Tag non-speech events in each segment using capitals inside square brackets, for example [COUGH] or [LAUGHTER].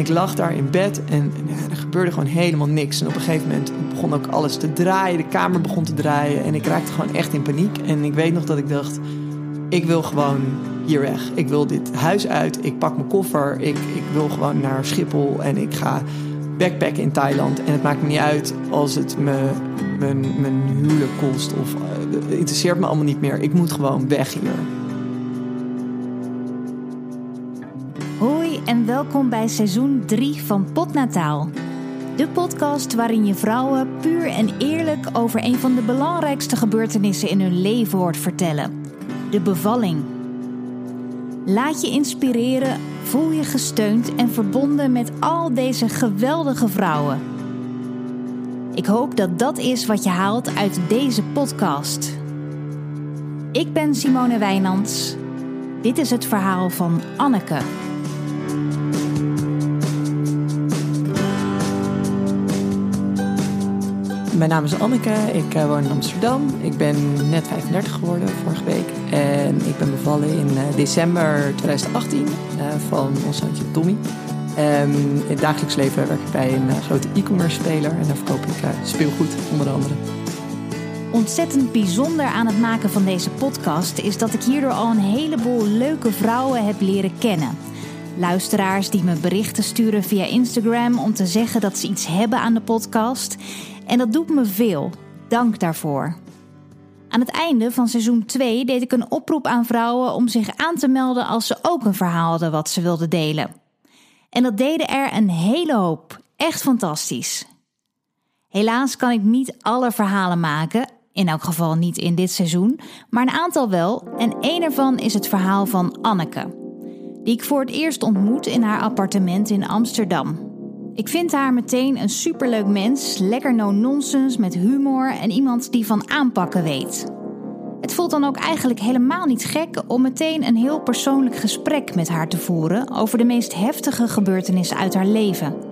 ik lag daar in bed en, er gebeurde gewoon helemaal niks. En op een gegeven moment begon ook alles te draaien. De kamer begon te draaien. En ik raakte gewoon echt in paniek. En ik weet nog dat ik dacht: ik wil gewoon hier weg. Ik wil dit huis uit. Ik pak mijn koffer. Ik, ik wil gewoon naar Schiphol. En ik ga backpacken in Thailand. En het maakt me niet uit als het me mijn, mijn huwelijk kost. Of uh, het interesseert me allemaal niet meer. Ik moet gewoon weg hier. Welkom bij seizoen 3 van Potnataal. De podcast waarin je vrouwen puur en eerlijk over een van de belangrijkste gebeurtenissen in hun leven hoort vertellen: de bevalling. Laat je inspireren, voel je gesteund en verbonden met al deze geweldige vrouwen. Ik hoop dat dat is wat je haalt uit deze podcast. Ik ben Simone Wijnands. Dit is het verhaal van Anneke. Mijn naam is Anneke, ik uh, woon in Amsterdam. Ik ben net 35 geworden vorige week. En ik ben bevallen in uh, december 2018 uh, van ons zoontje Tommy. Um, in het dagelijks leven werk ik bij een grote e-commerce speler en daar verkoop ik speelgoed onder andere. Ontzettend bijzonder aan het maken van deze podcast is dat ik hierdoor al een heleboel leuke vrouwen heb leren kennen. Luisteraars die me berichten sturen via Instagram om te zeggen dat ze iets hebben aan de podcast. En dat doet me veel. Dank daarvoor. Aan het einde van seizoen 2 deed ik een oproep aan vrouwen om zich aan te melden als ze ook een verhaal hadden wat ze wilden delen. En dat deden er een hele hoop. Echt fantastisch. Helaas kan ik niet alle verhalen maken, in elk geval niet in dit seizoen, maar een aantal wel. En één ervan is het verhaal van Anneke, die ik voor het eerst ontmoet in haar appartement in Amsterdam. Ik vind haar meteen een superleuk mens, lekker no-nonsense met humor en iemand die van aanpakken weet. Het voelt dan ook eigenlijk helemaal niet gek om meteen een heel persoonlijk gesprek met haar te voeren over de meest heftige gebeurtenissen uit haar leven.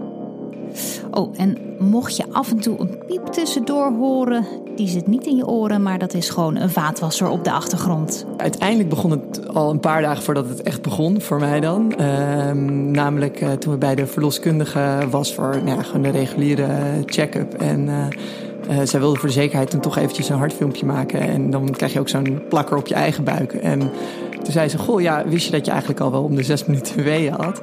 Oh, en mocht je af en toe een piep tussendoor horen, die zit niet in je oren, maar dat is gewoon een vaatwasser op de achtergrond. Uiteindelijk begon het al een paar dagen voordat het echt begon, voor mij dan. Uh, namelijk uh, toen we bij de verloskundige was voor nou gewoon de reguliere check-up. En uh, uh, zij wilde voor de zekerheid toen toch eventjes een hartfilmpje maken. En dan krijg je ook zo'n plakker op je eigen buik. En toen zei ze, goh, ja, wist je dat je eigenlijk al wel om de zes minuten [LAUGHS] weeën had?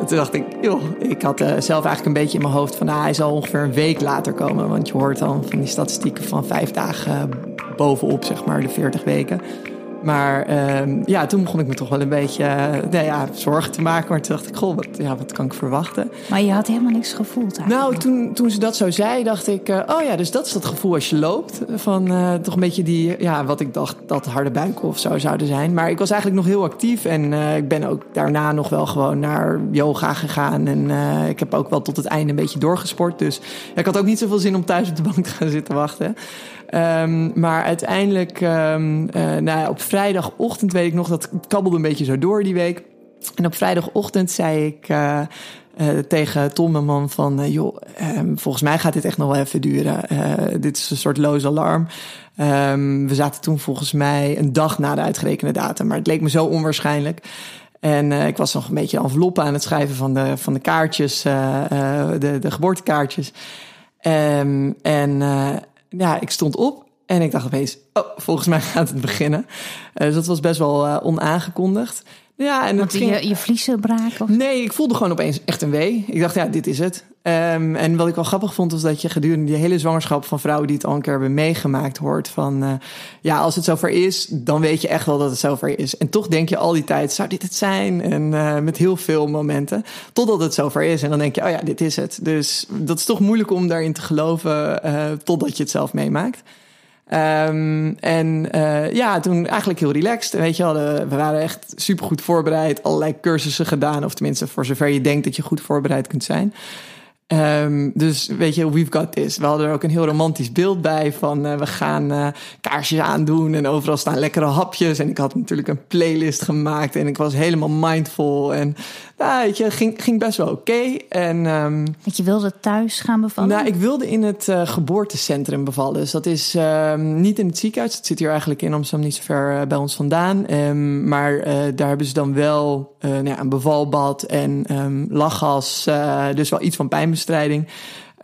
En toen dacht ik, joh, ik had uh, zelf eigenlijk een beetje in mijn hoofd van... Nou, hij zal ongeveer een week later komen. Want je hoort dan van die statistieken van vijf dagen bovenop, zeg maar, de 40 weken. Maar uh, ja, toen begon ik me toch wel een beetje uh, nou ja, zorgen te maken. Maar toen dacht ik, goh, wat, ja, wat kan ik verwachten? Maar je had helemaal niks gevoeld eigenlijk. Nou, toen, toen ze dat zo zei, dacht ik... Uh, oh ja, dus dat is dat gevoel als je loopt. Van uh, toch een beetje die, ja, wat ik dacht dat harde buiken of zo zouden zijn. Maar ik was eigenlijk nog heel actief. En ik ben ook daarna nog wel gewoon naar yoga gegaan. En ik heb ook wel tot het einde een beetje doorgesport. Dus ja, ik had ook niet zoveel zin om thuis op de bank te gaan zitten wachten. Um, maar uiteindelijk, um, uh, nou ja, op vrijdagochtend weet ik nog, dat het kabbelde een beetje zo door die week. En op vrijdagochtend zei ik uh, uh, tegen Tom, mijn man, van joh, um, volgens mij gaat dit echt nog wel even duren. dit is een soort loos alarm. we zaten toen volgens mij een dag na de uitgerekende datum, maar het leek me zo onwaarschijnlijk. En ik was nog een beetje enveloppen aan het schrijven van de, van de kaartjes, de, de geboortekaartjes. En ja, ik stond op en ik dacht opeens, oh, volgens mij gaat het beginnen. Uh, dus dat was best wel uh, onaangekondigd. Ja, en Want het ging... je, je vliezen braken? Of? Nee, ik voelde gewoon opeens echt een wee. Ik dacht, ja, dit is het. Um, en wat ik wel grappig vond, was dat je gedurende die hele zwangerschap van vrouwen die het al een keer hebben meegemaakt hoort van, uh, ja, als het zover is, dan weet je echt wel dat het zover is. En toch denk je al die tijd, zou dit het zijn? En uh, met heel veel momenten, totdat het zover is. En dan denk je, oh ja, dit is het. Dus dat is toch moeilijk om daarin te geloven, uh, totdat je het zelf meemaakt. Um, en ja, toen eigenlijk heel relaxed. Weet je we waren echt super goed voorbereid. Allerlei cursussen gedaan. Of tenminste, voor zover je denkt dat je goed voorbereid kunt zijn. Um, dus weet je, we've got this. We hadden er ook een heel romantisch beeld bij van uh, we gaan uh, kaarsjes aandoen en overal staan lekkere hapjes. En ik had natuurlijk een playlist gemaakt en ik was helemaal mindful. En nou, weet je, ging, ging best wel oké. Okay. En um, je wilde thuis gaan bevallen? Nou, ik wilde in het uh, geboortecentrum bevallen. Dus dat is um, niet in het ziekenhuis. Het zit hier eigenlijk in Amsterdam niet zo ver bij ons vandaan. Maar daar hebben ze dan wel nou ja, een bevalbad en lachgas. dus wel iets van pijn bestrijding.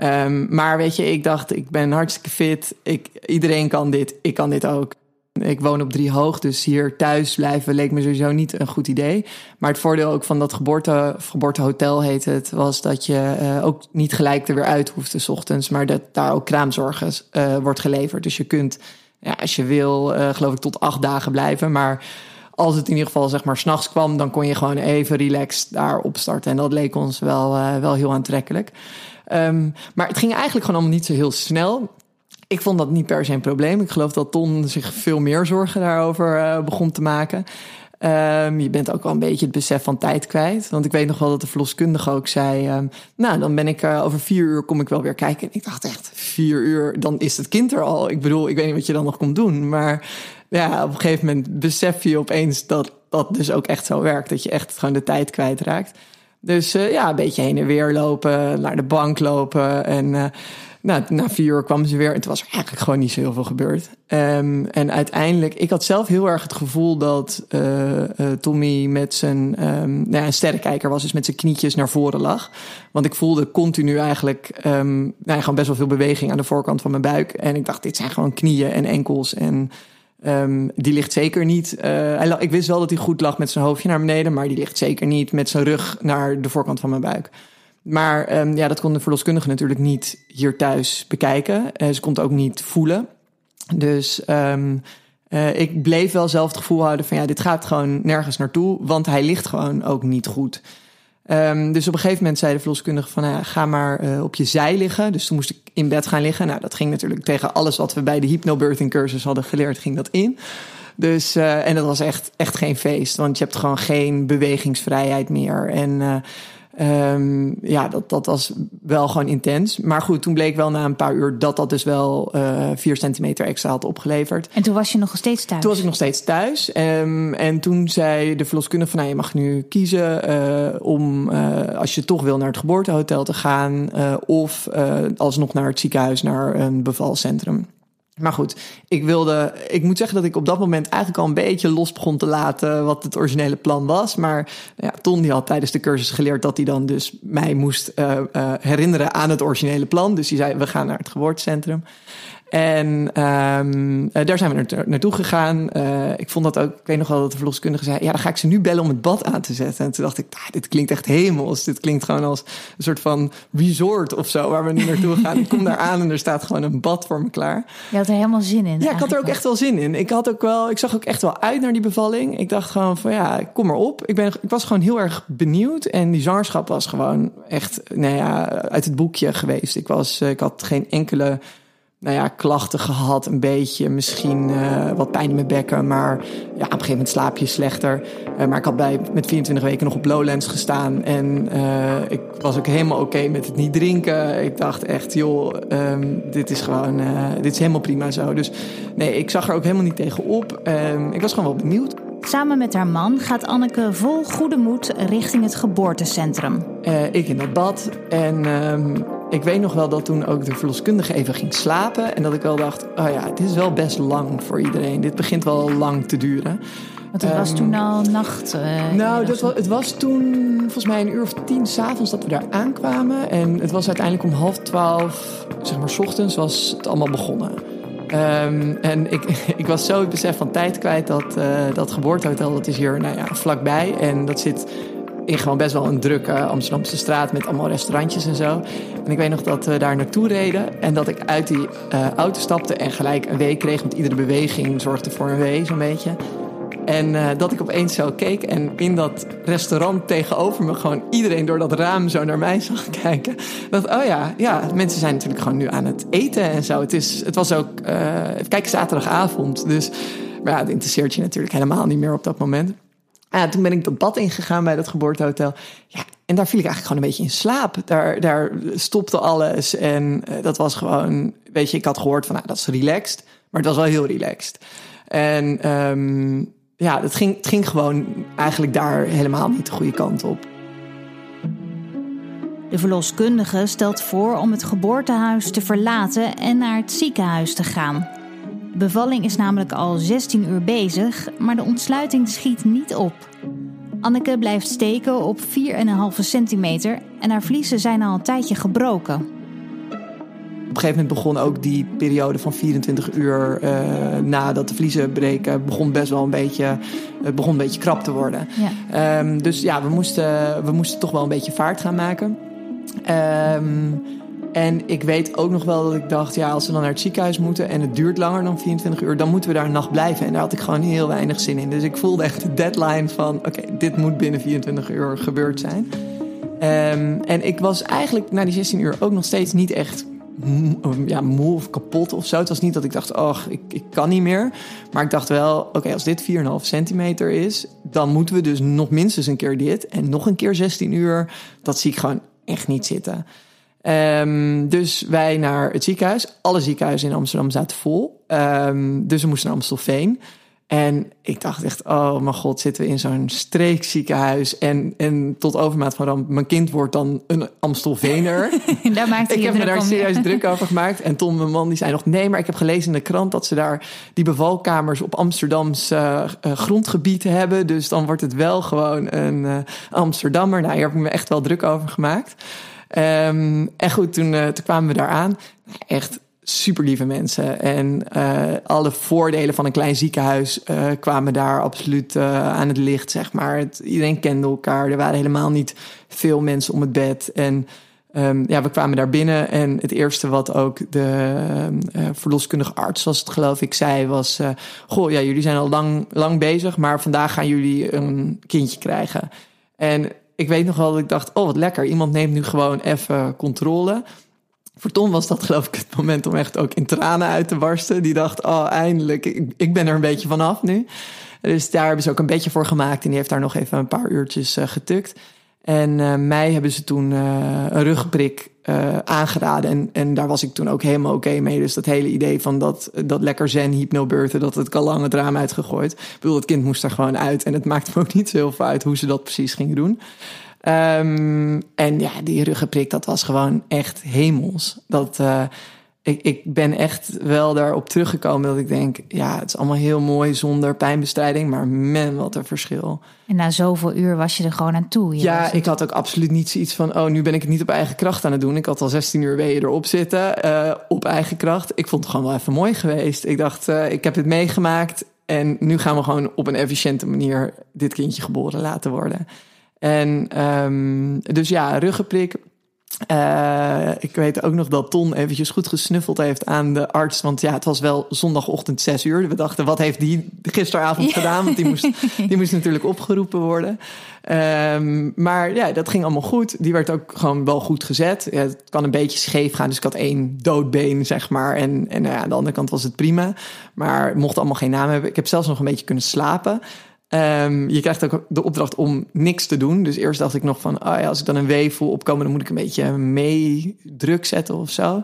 Um, maar weet je, ik dacht, ik ben hartstikke fit. Ik, iedereen kan dit. Ik kan dit ook. Ik woon op drie hoog, dus hier thuis blijven leek me sowieso niet een goed idee. Maar het voordeel ook van dat geboorte, geboortehotel heet het, was dat je uh, ook niet gelijk er weer uit hoefde s ochtends, maar dat daar ook kraamzorg uh, wordt geleverd. Dus je kunt, ja, als je wil, uh, geloof ik, tot acht dagen blijven. Maar als het in ieder geval zeg maar s'nachts kwam, dan kon je gewoon even relaxed daar opstarten. En dat leek ons wel, uh, wel heel aantrekkelijk. Um, maar het ging eigenlijk gewoon allemaal niet zo heel snel. Ik vond dat niet per se een probleem. Ik geloof dat Ton zich veel meer zorgen daarover uh, begon te maken. Um, je bent ook wel een beetje het besef van tijd kwijt. Want ik weet nog wel dat de verloskundige ook zei... Um, nou, dan ben ik uh, over vier uur kom ik wel weer kijken. En ik dacht echt, vier uur, dan is het kind er al. Ik bedoel, ik weet niet wat je dan nog komt doen. Maar ja, op een gegeven moment besef je opeens dat dat dus ook echt zo werkt. Dat je echt gewoon de tijd kwijtraakt. Dus uh, ja, een beetje heen en weer lopen, naar de bank lopen. En uh, nou, na vier uur kwam ze weer. Het was eigenlijk gewoon niet zo heel veel gebeurd. Um, en uiteindelijk, ik had zelf heel erg het gevoel dat uh, Tommy met zijn um, nou ja, een sterrenkijker was, dus met zijn knietjes naar voren lag. Want ik voelde continu eigenlijk um, nou, gewoon best wel veel beweging aan de voorkant van mijn buik. En ik dacht, dit zijn gewoon knieën en enkels. En Um, die ligt zeker niet. Uh, hij, ik wist wel dat hij goed lag met zijn hoofdje naar beneden, maar die ligt zeker niet met zijn rug naar de voorkant van mijn buik. Maar um, ja, dat kon de verloskundige natuurlijk niet hier thuis bekijken. Uh, ze kon het ook niet voelen. Dus um, uh, ik bleef wel zelf het gevoel houden van ja, dit gaat gewoon nergens naartoe, want hij ligt gewoon ook niet goed. Um, dus op een gegeven moment zei de verloskundige van nou ga maar uh, op je zij liggen. Dus toen moest ik in bed gaan liggen. Nou, dat ging natuurlijk tegen alles wat we bij de hypnobirthing cursus hadden geleerd, ging dat in. Dus, uh, en dat was echt, echt geen feest, want je hebt gewoon geen bewegingsvrijheid meer. En uh, Um, ja, dat, dat was wel gewoon intens. Maar goed, toen bleek wel na een paar uur dat dat dus wel uh, vier centimeter extra had opgeleverd. En toen was je nog steeds thuis? Toen was ik nog steeds thuis. Um, en toen zei de verloskundige van, nou, je mag nu kiezen uh, om, uh, als je toch wil, naar het geboortehotel te gaan. of alsnog naar het ziekenhuis, naar een bevalcentrum. Maar goed, ik wilde. Ik moet zeggen dat ik op dat moment eigenlijk al een beetje los begon te laten wat het originele plan was. Maar ja, Ton die had tijdens de cursus geleerd dat hij dan dus mij moest uh, uh, herinneren aan het originele plan. Dus die zei: we gaan naar het geboortecentrum. En um, daar zijn we naartoe gegaan. Uh, ik vond dat ook, ik weet nog wel dat de verloskundige zei: Ja, dan ga ik ze nu bellen om het bad aan te zetten. En toen dacht ik: ah, Dit klinkt echt hemels. Dit klinkt gewoon als een soort van resort of zo, waar we nu naartoe gaan. ik kom daar aan en er staat gewoon een bad voor me klaar. Je had er helemaal zin in. Ja, ik had er ook echt wel zin in. Ik, had ook wel, ik zag ook echt wel uit naar die bevalling. Ik dacht gewoon: van ja, kom maar op. Ik, ben, ik was gewoon heel erg benieuwd. En die zwangerschap was gewoon echt, nou ja, uit het boekje geweest. Ik, was, ik had geen enkele nou ja, klachten gehad. Een beetje, misschien uh, wat pijn in mijn bekken. Maar ja, op een gegeven moment slaap je slechter. Uh, maar ik had bij, met 24 weken nog op Lowlands gestaan. En uh, ik was ook helemaal oké okay met het niet drinken. Ik dacht echt, joh, um, dit is gewoon, dit is helemaal prima zo. Dus nee, ik zag er ook helemaal niet tegen op. Um, ik was gewoon wel benieuwd. Samen met haar man gaat Anneke vol goede moed richting het geboortecentrum. ik in dat bad en... Um, ik weet nog wel dat toen ook de verloskundige even ging slapen. En dat ik wel dacht, oh ja, dit is wel best lang voor iedereen. Dit begint wel lang te duren. Want het um, was toen al nacht. Uh, nou, dat was, het was toen volgens mij een uur of tien s'avonds dat we daar aankwamen. En het was uiteindelijk om half twaalf, zeg maar, s ochtends was het allemaal begonnen. Um, en ik, [LAUGHS] ik was zo het besef van tijd kwijt dat uh, dat geboortehotel, dat is hier nou ja, vlakbij. En dat zit in gewoon best wel een drukke Amsterdamse straat met allemaal restaurantjes en zo. En ik weet nog dat we daar naartoe reden en dat ik uit die uh, auto stapte en gelijk een wee kreeg. Want iedere beweging zorgde voor een wee, zo'n beetje. En uh, dat ik opeens zo keek en in dat restaurant tegenover me gewoon iedereen door dat raam zo naar mij [LAUGHS] zag kijken. Dat, oh ja, ja, mensen zijn natuurlijk gewoon nu aan het eten en zo. Het, is, het was ook, kijk, zaterdagavond. Dus, maar ja, het interesseert je natuurlijk helemaal niet meer op dat moment. Ah, toen ben ik dat bad ingegaan bij dat geboortehotel. Ja, En daar viel ik eigenlijk gewoon een beetje in slaap. Daar, daar stopte alles. En uh, dat was gewoon, weet je, ik had gehoord van, nou, dat is relaxed. Maar het was wel heel relaxed. En um, ja, het ging, het ging gewoon eigenlijk daar helemaal niet de goede kant op. De verloskundige stelt voor om het geboortehuis te verlaten en naar het ziekenhuis te gaan. De bevalling is namelijk al 16 uur bezig, maar de ontsluiting schiet niet op. Anneke blijft steken op 4,5 centimeter en haar vliezen zijn al een tijdje gebroken. Op een gegeven moment begon ook die periode van 24 uur uh, nadat de vliezen breken, begon best wel een beetje, het begon een beetje krap te worden. Ja. Um, dus ja, we moesten, we moesten toch wel een beetje vaart gaan maken. Um, en ik weet ook nog wel dat ik dacht, ja, als we dan naar het ziekenhuis moeten en het duurt langer dan 24 uur, dan moeten we daar een nacht blijven. En daar had ik gewoon heel weinig zin in. Dus ik voelde echt de deadline van, oké, dit moet binnen 24 uur gebeurd zijn. Um, en ik was eigenlijk na die 16 uur ook nog steeds niet echt ja, moe of kapot of zo. Het was niet dat ik dacht, oh, ik, ik kan niet meer. Maar ik dacht wel, oké, als dit 4,5 centimeter is, dan moeten we dus nog minstens een keer dit. En nog een keer 16 uur, dat zie ik gewoon echt niet zitten. Um, dus wij naar het ziekenhuis. Alle ziekenhuizen in Amsterdam zaten vol. Um, dus we moesten naar Amstelveen. En ik dacht echt, oh mijn god, zitten we in zo'n streekziekenhuis. En, en tot overmaat van ramp, mijn kind wordt dan een Amstelvener. [LAUGHS] daar maakte ik heb me daar serieus ja. druk over gemaakt. En Tom, mijn man, die zei nog, nee, maar ik heb gelezen in de krant... dat ze daar die bevalkamers op Amsterdams uh, uh, grondgebied hebben. Dus dan wordt het wel gewoon een uh, Amsterdammer. Nou, hier heb ik me echt wel druk over gemaakt. Um, en goed, toen, uh, toen kwamen we daar aan. Echt super lieve mensen. En uh, alle voordelen van een klein ziekenhuis uh, kwamen daar absoluut aan het licht, zeg maar. Het, iedereen kende elkaar. Er waren helemaal niet veel mensen om het bed. En um, ja, we kwamen daar binnen. En het eerste wat ook de verloskundige arts, was het geloof ik, zei was... goh, ja, jullie zijn al lang, lang bezig, maar vandaag gaan jullie een kindje krijgen. En ik weet nog wel dat ik dacht, oh wat lekker, iemand neemt nu gewoon even controle. Voor Tom was dat geloof ik het moment om echt ook in tranen uit te barsten. Die dacht, oh eindelijk, ik, ben er een beetje vanaf nu. Dus daar hebben ze ook een beetje voor gemaakt. En die heeft daar nog even een paar uurtjes uh, getukt. En uh, mij hebben ze toen uh, een rugprik uh, aangeraden. En, en daar was ik toen ook helemaal oké mee. Dus dat hele idee van dat, dat lekker zen hypnobirthen, dat het al lang het raam uitgegooid. Ik bedoel, het kind moest er gewoon uit. En het [LAUGHS] maakte me ook niet zo heel veel uit hoe ze dat precies gingen doen. Um, en ja, die ruggenprik, dat was gewoon echt hemels. Dat, ik, ik ben echt wel daarop teruggekomen dat ik denk, ja, het is allemaal heel mooi zonder pijnbestrijding, maar man, wat een verschil. En na zoveel uur was je er gewoon aan toe. Ja, ik had ook absoluut niet zoiets van, oh, nu ben ik het niet op eigen kracht aan het doen. Ik had al 16 uur weer erop zitten, uh, op eigen kracht. Ik vond het gewoon wel even mooi geweest. Ik dacht, uh, ik heb het meegemaakt en nu gaan we gewoon op een efficiënte manier dit kindje geboren laten worden. En um, dus ja, ruggenprik. Uh, ik weet ook nog dat Ton eventjes goed gesnuffeld heeft aan de arts. Want ja, het was wel zondagochtend zes uur. We dachten, wat heeft die gisteravond ja. gedaan? Want die moest, die moest natuurlijk opgeroepen worden. Um, maar ja, dat ging allemaal goed. Die werd ook gewoon wel goed gezet. Ja, het kan een beetje scheef gaan. Dus ik had één doodbeen, zeg maar. En, en nou ja, aan de andere kant was het prima. Maar mocht allemaal geen naam hebben. Ik heb zelfs nog een beetje kunnen slapen. Um, je krijgt ook de opdracht om niks te doen. Dus eerst dacht ik nog van, oh ja, als ik dan een wee voel opkomen, dan moet ik een beetje mee druk zetten of zo.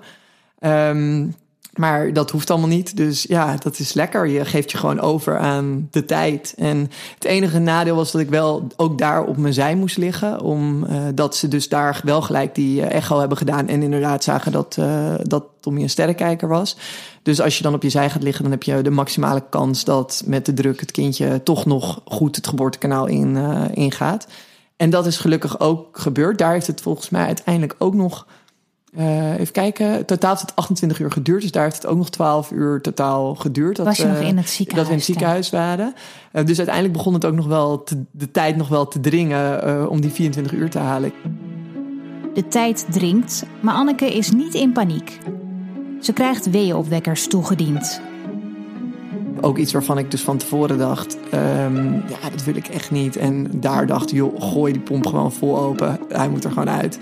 Um, maar dat hoeft allemaal niet. Dus ja, dat is lekker. Je geeft je gewoon over aan de tijd. En het enige nadeel was dat ik wel ook daar op mijn zij moest liggen. Omdat uh, dat ze dus daar wel gelijk die uh, echo hebben gedaan. En inderdaad zagen dat, uh, dat Tommy een sterrenkijker was. Dus als je dan op je zij gaat liggen, dan heb je de maximale kans dat met de druk het kindje toch nog goed het geboortekanaal in, ingaat. En dat is gelukkig ook gebeurd. Daar heeft het volgens mij uiteindelijk ook nog uh, even kijken. Totaal heeft het 28 uur geduurd. Dus daar heeft het ook nog 12 uur totaal geduurd. Dat, Was je uh, nog in het ziekenhuis? Dat we in het ziekenhuis waren. Uh, dus uiteindelijk begon het ook nog wel te, de tijd nog wel te dringen om die 24 uur te halen. De tijd dringt, maar Anneke is niet in paniek. Ze krijgt weeënopwekkers toegediend ook iets waarvan ik dus van tevoren dacht, um, ja, dat wil ik echt niet. En daar dacht, joh, gooi die pomp gewoon vol open. Hij moet er gewoon uit.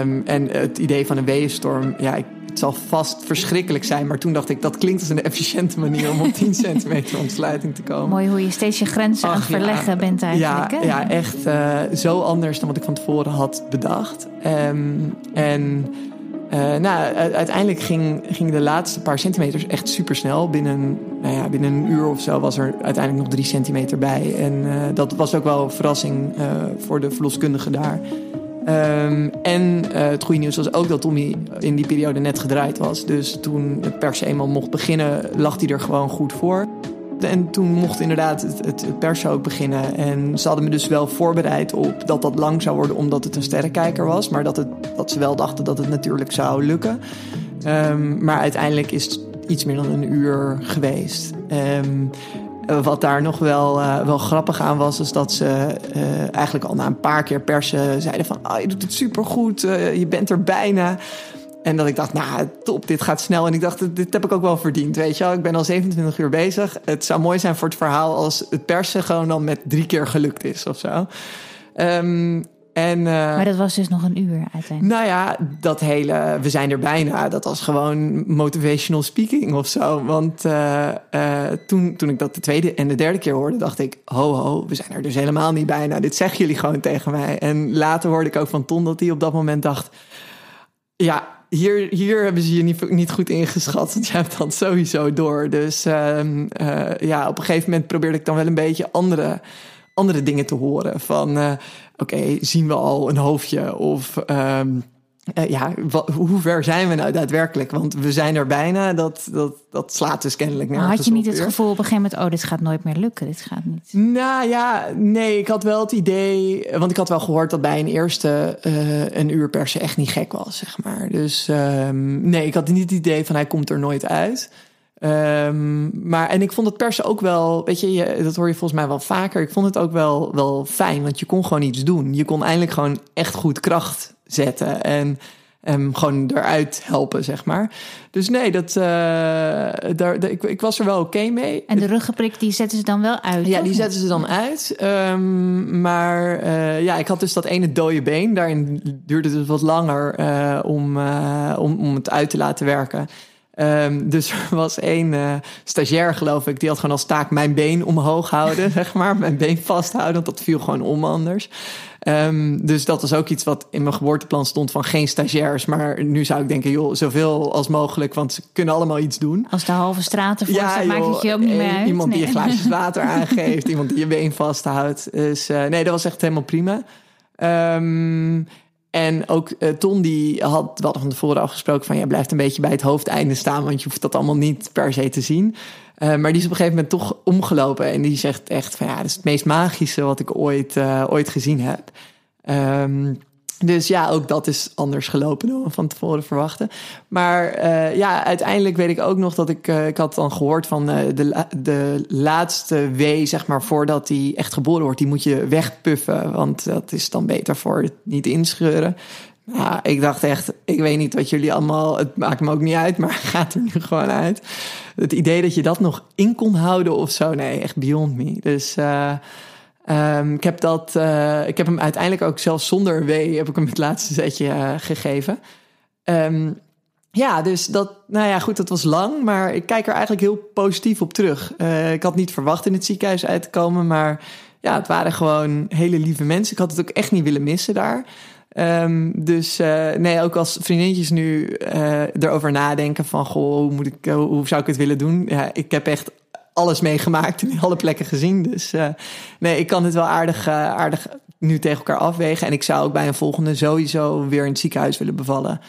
Um, en het idee van een weeënstorm, ja, ik, het zal vast verschrikkelijk zijn. Maar toen dacht ik, dat klinkt als een efficiënte manier om op 10 [LAUGHS] centimeter ontsluiting te komen. Mooi hoe je steeds je grenzen aan het verleggen bent eigenlijk. Ja, hè? ja echt uh, zo anders dan wat ik van tevoren had bedacht. Um, en uh, nou, uiteindelijk ging, ging de laatste paar centimeters echt super snel. Binnen, nou ja, binnen een uur of zo was er uiteindelijk nog drie centimeter bij. En uh, dat was ook wel een verrassing uh, voor de verloskundige daar. Um, en het goede nieuws was ook dat Tommy in die periode net gedraaid was. Dus toen het persen eenmaal mocht beginnen, lag hij er gewoon goed voor. En toen mocht inderdaad het, het, ook beginnen. En ze hadden me dus wel voorbereid op dat dat lang zou worden, omdat het een sterrenkijker was. Maar dat, het, dat ze wel dachten dat het natuurlijk zou lukken. Um, maar uiteindelijk is het iets meer dan een uur geweest. Um, wat daar nog wel, uh, wel grappig aan was, is dat ze uh, eigenlijk al na een paar keer persen zeiden van... Oh, je doet het supergoed, uh, je bent er bijna. En dat ik dacht, nou top, dit gaat snel. En ik dacht, dit heb ik ook wel verdiend, weet je wel. Ik ben al 27 uur bezig. Het zou mooi zijn voor het verhaal als het persen gewoon dan met drie keer gelukt is of zo. Um, en, uh, maar dat was dus nog een uur uiteindelijk. Nou ja, dat hele, we zijn er bijna, dat was gewoon motivational speaking of zo. Want uh, uh, toen, toen ik dat de tweede en de derde keer hoorde, dacht ik, ho ho, we zijn er dus helemaal niet bijna. Dit zeggen jullie gewoon tegen mij. En later hoorde ik ook van Ton dat hij op dat moment dacht, ja, hier, hier hebben ze je niet, niet goed ingeschat. [LAUGHS] Want jij hebt dat sowieso door. Dus uh, uh, ja, op een gegeven moment probeerde ik dan wel een beetje andere, andere dingen te horen. Van uh, oké, zien we al een hoofdje? Of um, ja, wat, hoe ver zijn we nou daadwerkelijk? Want we zijn er bijna. Dat, dat, dat slaat dus kennelijk Maar had je niet het gevoel op een gegeven moment... oh, dit gaat nooit meer lukken, dit gaat niet? Nou ja, nee, ik had wel het idee... want ik had wel gehoord dat bij een eerste uh, een uur persen echt niet gek was, zeg maar. Dus um, nee, ik had niet het idee van hij komt er nooit uit. Um, maar, en ik vond het persen ook wel, weet je, je, dat hoor je volgens mij wel vaker. Ik vond het ook wel, wel fijn, want je kon gewoon iets doen. Je kon eindelijk gewoon echt goed kracht zetten. En um, gewoon eruit helpen, zeg maar. Dus nee, dat, uh, daar, ik, ik was er wel oké okay mee. En de ruggenprik, die zetten ze dan wel uit? Ja, die zetten ze dan uit. Um, maar uh, ja, ik had dus dat ene dode been. Daarin duurde het wat langer uh, om, om, om het uit te laten werken. Um, dus [LAUGHS] er was één uh, stagiair, geloof ik, die had gewoon als taak mijn been omhoog houden, [LAUGHS] zeg maar. Mijn been vasthouden, want dat viel gewoon om anders. Um, dus dat was ook iets wat in mijn geboorteplan stond van geen stagiairs. Maar nu zou ik denken, joh, zoveel als mogelijk, want ze kunnen allemaal iets doen. Als de halve straat ervoor ja, staat, maakt het je ook niet meer uit. Iemand nee. die je glaasjes [LAUGHS] water aangeeft, iemand die je been vasthoudt. Dus uh, nee, dat was echt helemaal prima. Um, en ook uh, Ton die had, we hadden van tevoren afgesproken van... jij blijft een beetje bij het hoofdeinde staan... want je hoeft dat allemaal niet per se te zien. Uh, maar die is op een gegeven moment toch omgelopen... en die zegt echt van ja, dat is het meest magische... wat ik ooit, uh, ooit gezien heb. Um, dus ja, ook dat is anders gelopen dan we van tevoren verwachten. Maar uh, ja, uiteindelijk weet ik ook nog dat ik... Uh, ik had dan gehoord van uh, de, de laatste wee, zeg maar... voordat die echt geboren wordt, die moet je wegpuffen. Want dat is dan beter voor het niet inscheuren. Ja, ik dacht echt, ik weet niet wat jullie allemaal... Het maakt me ook niet uit, maar [LAUGHS] gaat er nu gewoon uit. Het idee dat je dat nog in kon houden of zo, nee, echt beyond me. Dus... Um, ik, heb dat, uh, ik heb hem uiteindelijk ook zelfs zonder W heb ik hem het laatste zetje uh, gegeven. Um, ja, dus dat, nou ja, goed, dat was lang, maar ik kijk er eigenlijk heel positief op terug. Uh, ik had niet verwacht in het ziekenhuis uit te komen, maar ja, het waren gewoon hele lieve mensen. Ik had het ook echt niet willen missen daar. Um, dus nee, ook als vriendinnetjes nu erover nadenken van, goh, hoe, moet ik, hoe zou ik het willen doen? Ja, ik heb echt alles meegemaakt en alle plekken gezien. Dus uh, nee, ik kan het wel aardig, uh, aardig nu tegen elkaar afwegen. En ik zou ook bij een volgende sowieso weer in het ziekenhuis willen bevallen.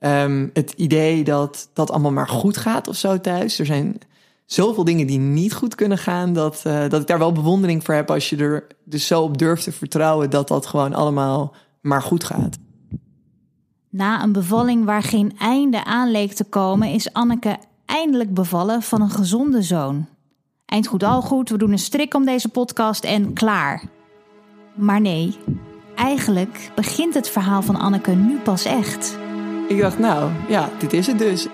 Um, het idee dat dat allemaal maar goed gaat of zo thuis. Er zijn zoveel dingen die niet goed kunnen gaan. Dat, uh, dat ik daar wel bewondering voor heb als je er dus zo op durft te vertrouwen dat dat gewoon allemaal maar goed gaat. Na een bevalling waar geen einde aan leek te komen, is Anneke eindelijk bevallen van een gezonde zoon. Eind goed al goed, we doen een strik om deze podcast en klaar. Maar nee, eigenlijk begint het verhaal van Anneke nu pas echt. Ik dacht, nou ja, dit is het dus.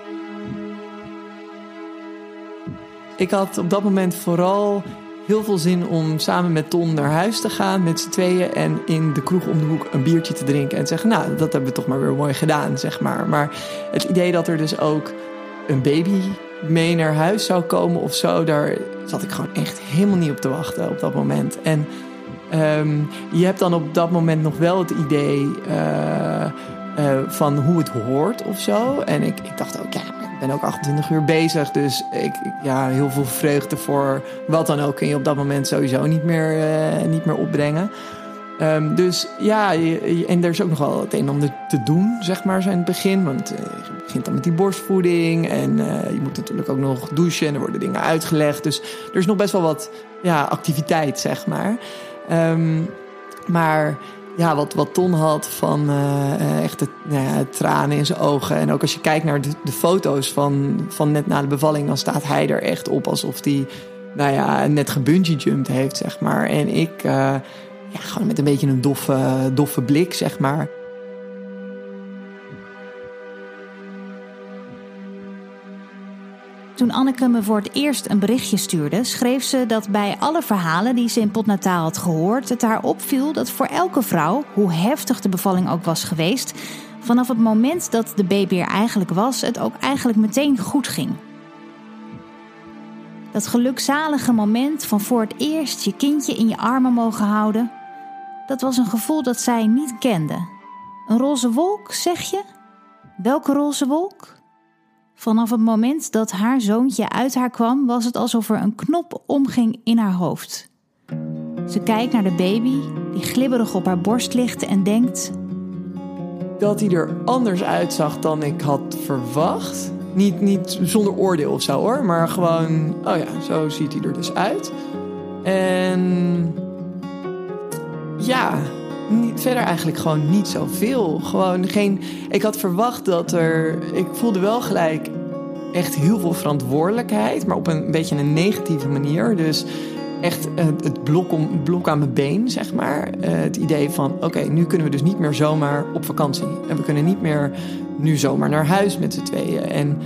Ik had op dat moment vooral heel veel zin om samen met Ton naar huis te gaan met z'n tweeën en in de kroeg om de hoek een biertje te drinken en zeggen, nou, dat hebben we toch maar weer mooi gedaan, zeg maar. Maar het idee dat er dus ook een baby mee naar huis zou komen of zo, daar zat ik gewoon echt helemaal niet op te wachten op dat moment. En ehm, je hebt dan op dat moment nog wel het idee uh, uh, van hoe het hoort of zo. En ik, ik dacht ook, ja, ik ben ook 28 uur bezig. Dus ik, ja, heel veel vreugde voor wat dan ook kun je op dat moment sowieso niet meer, uh, niet meer opbrengen. Um, dus ja, en er is ook nog wel het een en ander te doen, zeg maar, zo in het begin. Want uh, je begint dan met die borstvoeding en uh, je moet natuurlijk ook nog douchen en er worden dingen uitgelegd. Dus er is nog best wel wat ja, activiteit, zeg maar. Um, maar ja, wat, wat Ton had van uh, echt het, nou tranen in zijn ogen. En ook als je kijkt naar de, de, foto's van, van net na de bevalling, dan staat hij er echt op alsof hij nou ja, net gebungee jumped heeft, zeg maar. En ik, ja, gewoon met een beetje een doffe, doffe blik, zeg maar. Toen Anneke me voor het eerst een berichtje stuurde, schreef ze dat bij alle verhalen die ze in Potnataal had gehoord, het haar opviel dat voor elke vrouw, hoe heftig de bevalling ook was geweest, vanaf het moment dat de baby er eigenlijk was, het ook eigenlijk meteen goed ging. Dat gelukzalige moment van voor het eerst je kindje in je armen mogen houden, dat was een gevoel dat zij niet kende. Een roze wolk, zeg je? Welke roze wolk? Vanaf het moment dat haar zoontje uit haar kwam, was het alsof er een knop omging in haar hoofd. Ze kijkt naar de baby, die glibberig op haar borst ligt, en denkt: Dat hij er anders uitzag dan ik had verwacht. Niet, niet zonder oordeel of zo hoor, maar gewoon: oh ja, zo ziet hij er dus uit. En ja, niet, verder eigenlijk gewoon niet zoveel. Gewoon geen. Ik had verwacht dat er. Ik voelde wel gelijk echt heel veel verantwoordelijkheid, maar op een beetje een negatieve manier. Dus echt het blok, om, blok aan mijn been, zeg maar. Uh, het idee van: oké, nu kunnen we dus niet meer zomaar op vakantie. En we kunnen niet meer nu zomaar naar huis met z'n tweeën. En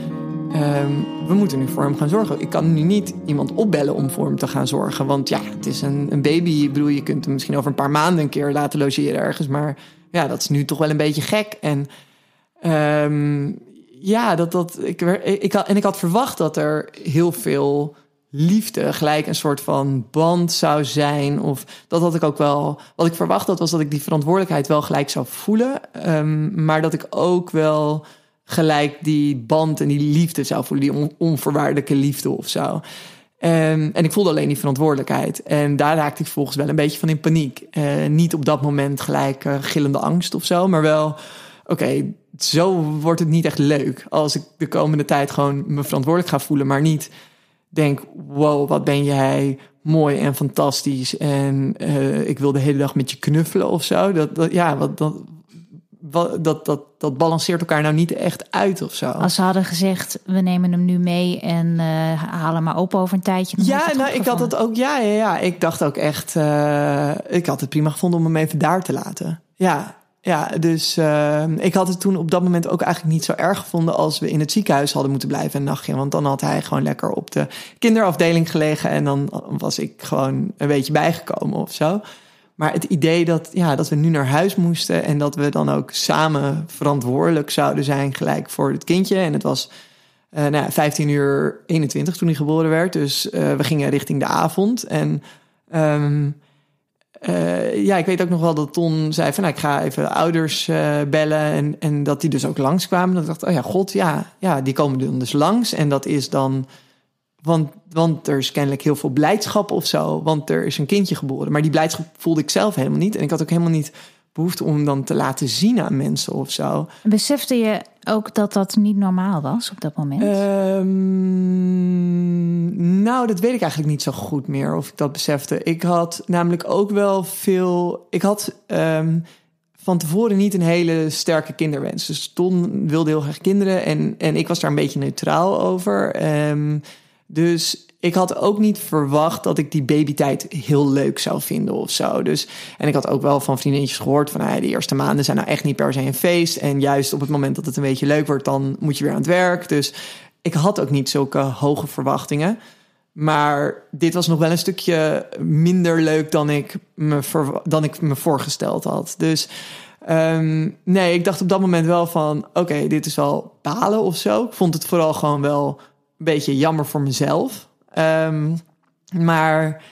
um, we moeten nu voor hem gaan zorgen. Ik kan nu niet iemand opbellen om voor hem te gaan zorgen. Want ja, het is een, een baby. Ik bedoel, je kunt hem misschien over een paar maanden een keer laten logeren ergens. Maar ja, dat is nu toch wel een beetje gek. En um, ja, dat, dat, ik, ik, had, en ik had verwacht dat er heel veel liefde, gelijk een soort van band zou zijn. Of dat had ik ook wel. Wat ik verwacht had, was dat ik die verantwoordelijkheid wel gelijk zou voelen. Um, maar dat ik ook wel gelijk die band en die liefde zou voelen, die on, onvoorwaardelijke liefde of zo. Um, en ik voelde alleen die verantwoordelijkheid. En daar raakte ik volgens wel een beetje van in paniek. Uh, niet op dat moment gelijk uh, gillende angst of zo, maar wel, oké, zo wordt het niet echt leuk. Als ik de komende tijd gewoon me verantwoordelijk ga voelen, maar niet denk, wow, wat ben jij mooi en fantastisch. En uh, ik wil de hele dag met je knuffelen of zo. Dat, dat ja, wat, dat, dat, dat, dat balanceert elkaar nou niet echt uit of zo. Als ze hadden gezegd, we nemen hem nu mee en uh, halen maar op over een tijdje. Ja, nou, ik had dat ook. Ja, ja, ja. Ik dacht ook echt. Uh, ik had het prima gevonden om hem even daar te laten. Ja, ja. Dus uh, ik had het toen op dat moment ook eigenlijk niet zo erg gevonden als we in het ziekenhuis hadden moeten blijven een nachtje. Want dan had hij gewoon lekker op de kinderafdeling gelegen en dan was ik gewoon een beetje bijgekomen of zo. Maar het idee dat, ja, dat we nu naar huis moesten en dat we dan ook samen verantwoordelijk zouden zijn gelijk voor het kindje. En het was uh, nou ja, 15 uur 21 toen hij geboren werd. Dus uh, we gingen richting de avond. En um, uh, ja, ik weet ook nog wel dat Ton zei van nou, ik ga even de ouders bellen. En, en dat die dus ook langskwamen. Dat ik dacht, oh ja, god, ja, ja, die komen dan dus langs. En dat is dan want, want er is kennelijk heel veel blijdschap of zo. Want er is een kindje geboren. Maar die blijdschap voelde ik zelf helemaal niet. En ik had ook helemaal niet behoefte om dan te laten zien aan mensen of zo. Besefte je ook dat dat niet normaal was op dat moment? Um, nou, dat weet ik eigenlijk niet zo goed meer of ik dat besefte. Ik had namelijk ook wel veel. Ik had um, van tevoren niet een hele sterke kinderwens. Dus Ton wilde heel graag kinderen en, en ik was daar een beetje neutraal over. Um, dus ik had ook niet verwacht dat ik die babytijd heel leuk zou vinden of zo. Dus, en ik had ook wel van vriendinnetjes gehoord van... Hey, de eerste maanden zijn nou echt niet per se een feest. En juist op het moment dat het een beetje leuk wordt... dan moet je weer aan het werk. Dus ik had ook niet zulke hoge verwachtingen. Maar dit was nog wel een stukje minder leuk dan ik me, dan ik me voorgesteld had. Dus um, nee, ik dacht op dat moment wel van... oké, dit is wel balen of zo. Ik vond het vooral gewoon wel beetje jammer voor mezelf. Um, maar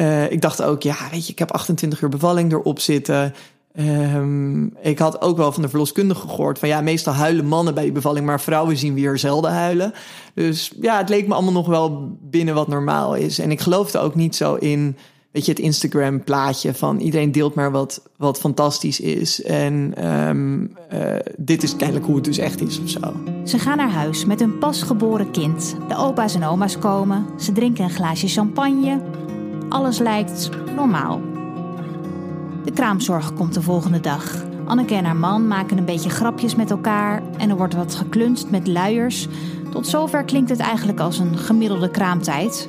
uh, ik dacht ook, ja, weet je, ik heb 28 uur bevalling erop zitten... Um, ik had ook wel van de verloskundige gehoord van ja, meestal huilen mannen bij die bevalling, maar vrouwen zien weer zelden huilen. Dus ja, het leek me allemaal nog wel binnen wat normaal is. En ik geloofde ook niet zo in, weet je, het Instagram plaatje van iedereen deelt maar wat, wat fantastisch is. En um, uh, dit is kennelijk hoe het dus echt is of zo. Ze gaan naar huis met hun pasgeboren kind. De opa's en oma's komen. Ze drinken een glaasje champagne. Alles lijkt normaal. De kraamzorg komt de volgende dag. Anneke en haar man maken een beetje grapjes met elkaar en er wordt wat geklunst met luiers. Tot zover klinkt het eigenlijk als een gemiddelde kraamtijd.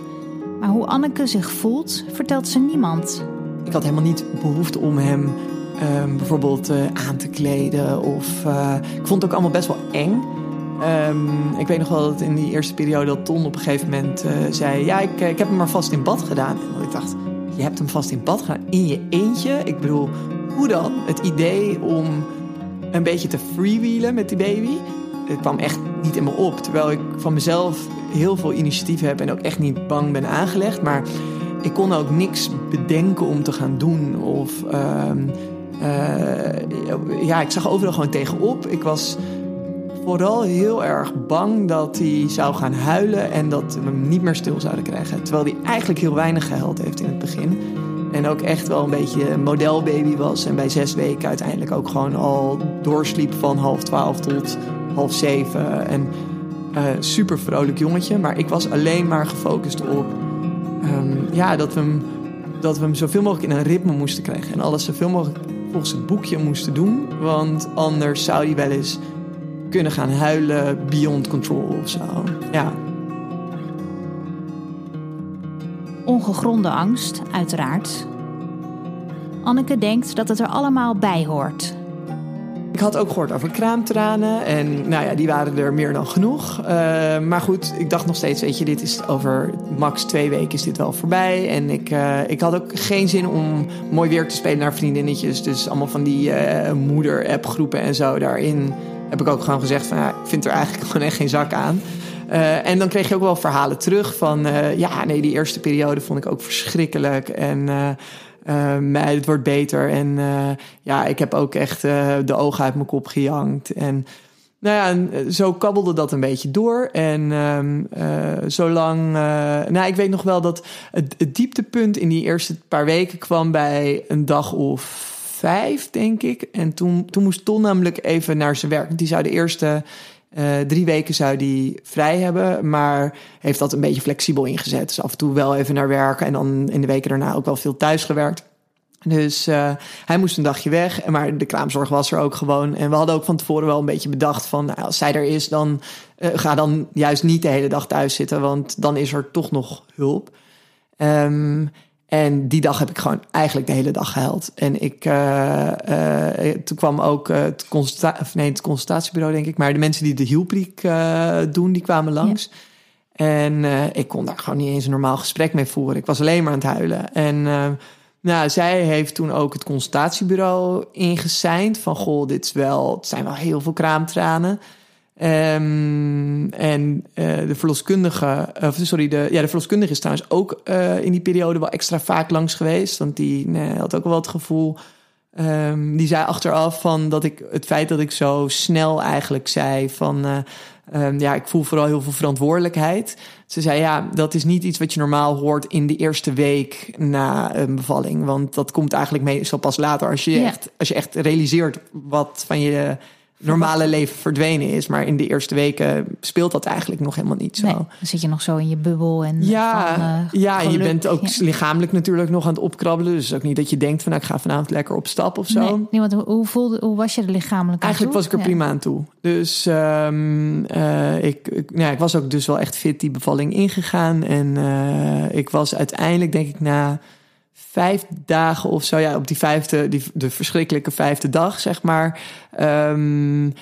Maar hoe Anneke zich voelt, vertelt ze niemand. Ik had helemaal niet behoefte om hem um, bijvoorbeeld uh, aan te kleden. Of, uh, ik vond het ook allemaal best wel eng. Um, ik weet nog wel dat in die eerste periode dat Ton op een gegeven moment uh, zei... Ja, ik, ik heb hem maar vast in bad gedaan. En ik dacht, je hebt hem vast in bad gedaan in je eentje. Ik bedoel, hoe dan? Het idee om een beetje te freewheelen met die baby. Het kwam echt niet in me op. Terwijl ik van mezelf heel veel initiatief heb en ook echt niet bang ben aangelegd. Maar ik kon ook niks bedenken om te gaan doen. Of uh, uh, ja, ik zag overal gewoon tegenop. Ik was vooral heel erg bang dat hij zou gaan huilen en dat we hem niet meer stil zouden krijgen. Terwijl hij eigenlijk heel weinig gehuild heeft in het begin. En ook echt wel een beetje een modelbaby was. En bij zes weken uiteindelijk ook gewoon al doorsliep van half twaalf tot half zeven. En uh, super vrolijk jongetje. Maar ik was alleen maar gefocust op um, ja, dat, we hem, dat we hem zoveel mogelijk in een ritme moesten krijgen. En alles zoveel mogelijk volgens het boekje moesten doen. Want anders zou hij wel eens kunnen gaan huilen beyond control of zo. Ja. Ongegronde angst, uiteraard. Anneke denkt dat het er allemaal bij hoort. Ik had ook gehoord over kraamtranen en nou ja, die waren er meer dan genoeg. Uh, maar goed, ik dacht nog steeds, weet je, dit is over max twee weken is dit wel voorbij. En ik, uh, ik had ook geen zin om mooi weer te spelen naar vriendinnetjes. Dus allemaal van die uh, moeder-app-groepen en zo daarin heb ik ook gewoon gezegd van ja, ik vind er eigenlijk [LAUGHS] gewoon echt geen zak aan. En dan kreeg je ook wel verhalen terug van ja, nee, die eerste periode vond ik ook verschrikkelijk. En het wordt beter. En ja, ik heb ook echt de ogen uit mijn kop gejankt. En nou ja, zo kabbelde dat een beetje door. En um, zolang. nou, ik weet nog wel dat het, het dieptepunt in die eerste paar weken kwam bij een dag of vijf, denk ik. En toen, toen moest Ton namelijk even naar zijn werk. Die zou de eerste uh, drie weken zou die vrij hebben, maar heeft dat een beetje flexibel ingezet. Dus af en toe wel even naar werk en dan in de weken daarna ook wel veel thuis gewerkt. Dus uh, hij moest een dagje weg, maar de kraamzorg was er ook gewoon. En we hadden ook van tevoren wel een beetje bedacht van... Nou, als zij er is, dan uh, ga dan juist niet de hele dag thuis zitten... want dan is er toch nog hulp. Um, en die dag heb ik gewoon eigenlijk de hele dag gehuild. En ik, uh, uh, toen kwam ook het, consulta nee, het consultatiebureau, denk ik. Maar de mensen die de hielpriek doen, die kwamen langs. Ja. En ik kon daar gewoon niet eens een normaal gesprek mee voeren. Ik was alleen maar aan het huilen. En nou, zij heeft toen ook het consultatiebureau ingeseind. Van, goh, dit is wel, het zijn wel heel veel kraamtranen. Um, en uh, de verloskundige, of sorry, de, ja, de verloskundige is trouwens ook uh, in die periode wel extra vaak langs geweest. Want die nee, had ook wel het gevoel. Um, die zei achteraf van dat ik het feit dat ik zo snel eigenlijk zei van uh, um, ja, ik voel vooral heel veel verantwoordelijkheid. Ze zei ja, dat is niet iets wat je normaal hoort in de eerste week na een bevalling. Want dat komt eigenlijk meestal pas later als je, ja. echt, als je echt realiseert wat van je normale leven verdwenen is. Maar in de eerste weken speelt dat eigenlijk nog helemaal niet zo. Nee, dan zit je nog zo in je bubbel. En ja, van, uh, ja en je bent ook ja. lichamelijk natuurlijk nog aan het opkrabbelen. Dus ook niet dat je denkt van nou, ik ga vanavond lekker op stap of zo. Nee, nee want hoe, voelde, hoe was je er lichamelijk Eigenlijk was ik er ja. prima aan toe. Dus um, uh, ik, ik, nou, ik was ook dus wel echt fit die bevalling ingegaan. En uh, ik was uiteindelijk denk ik na vijf dagen of zo, ja, op die vijfde, die, de verschrikkelijke vijfde dag, zeg maar. Um,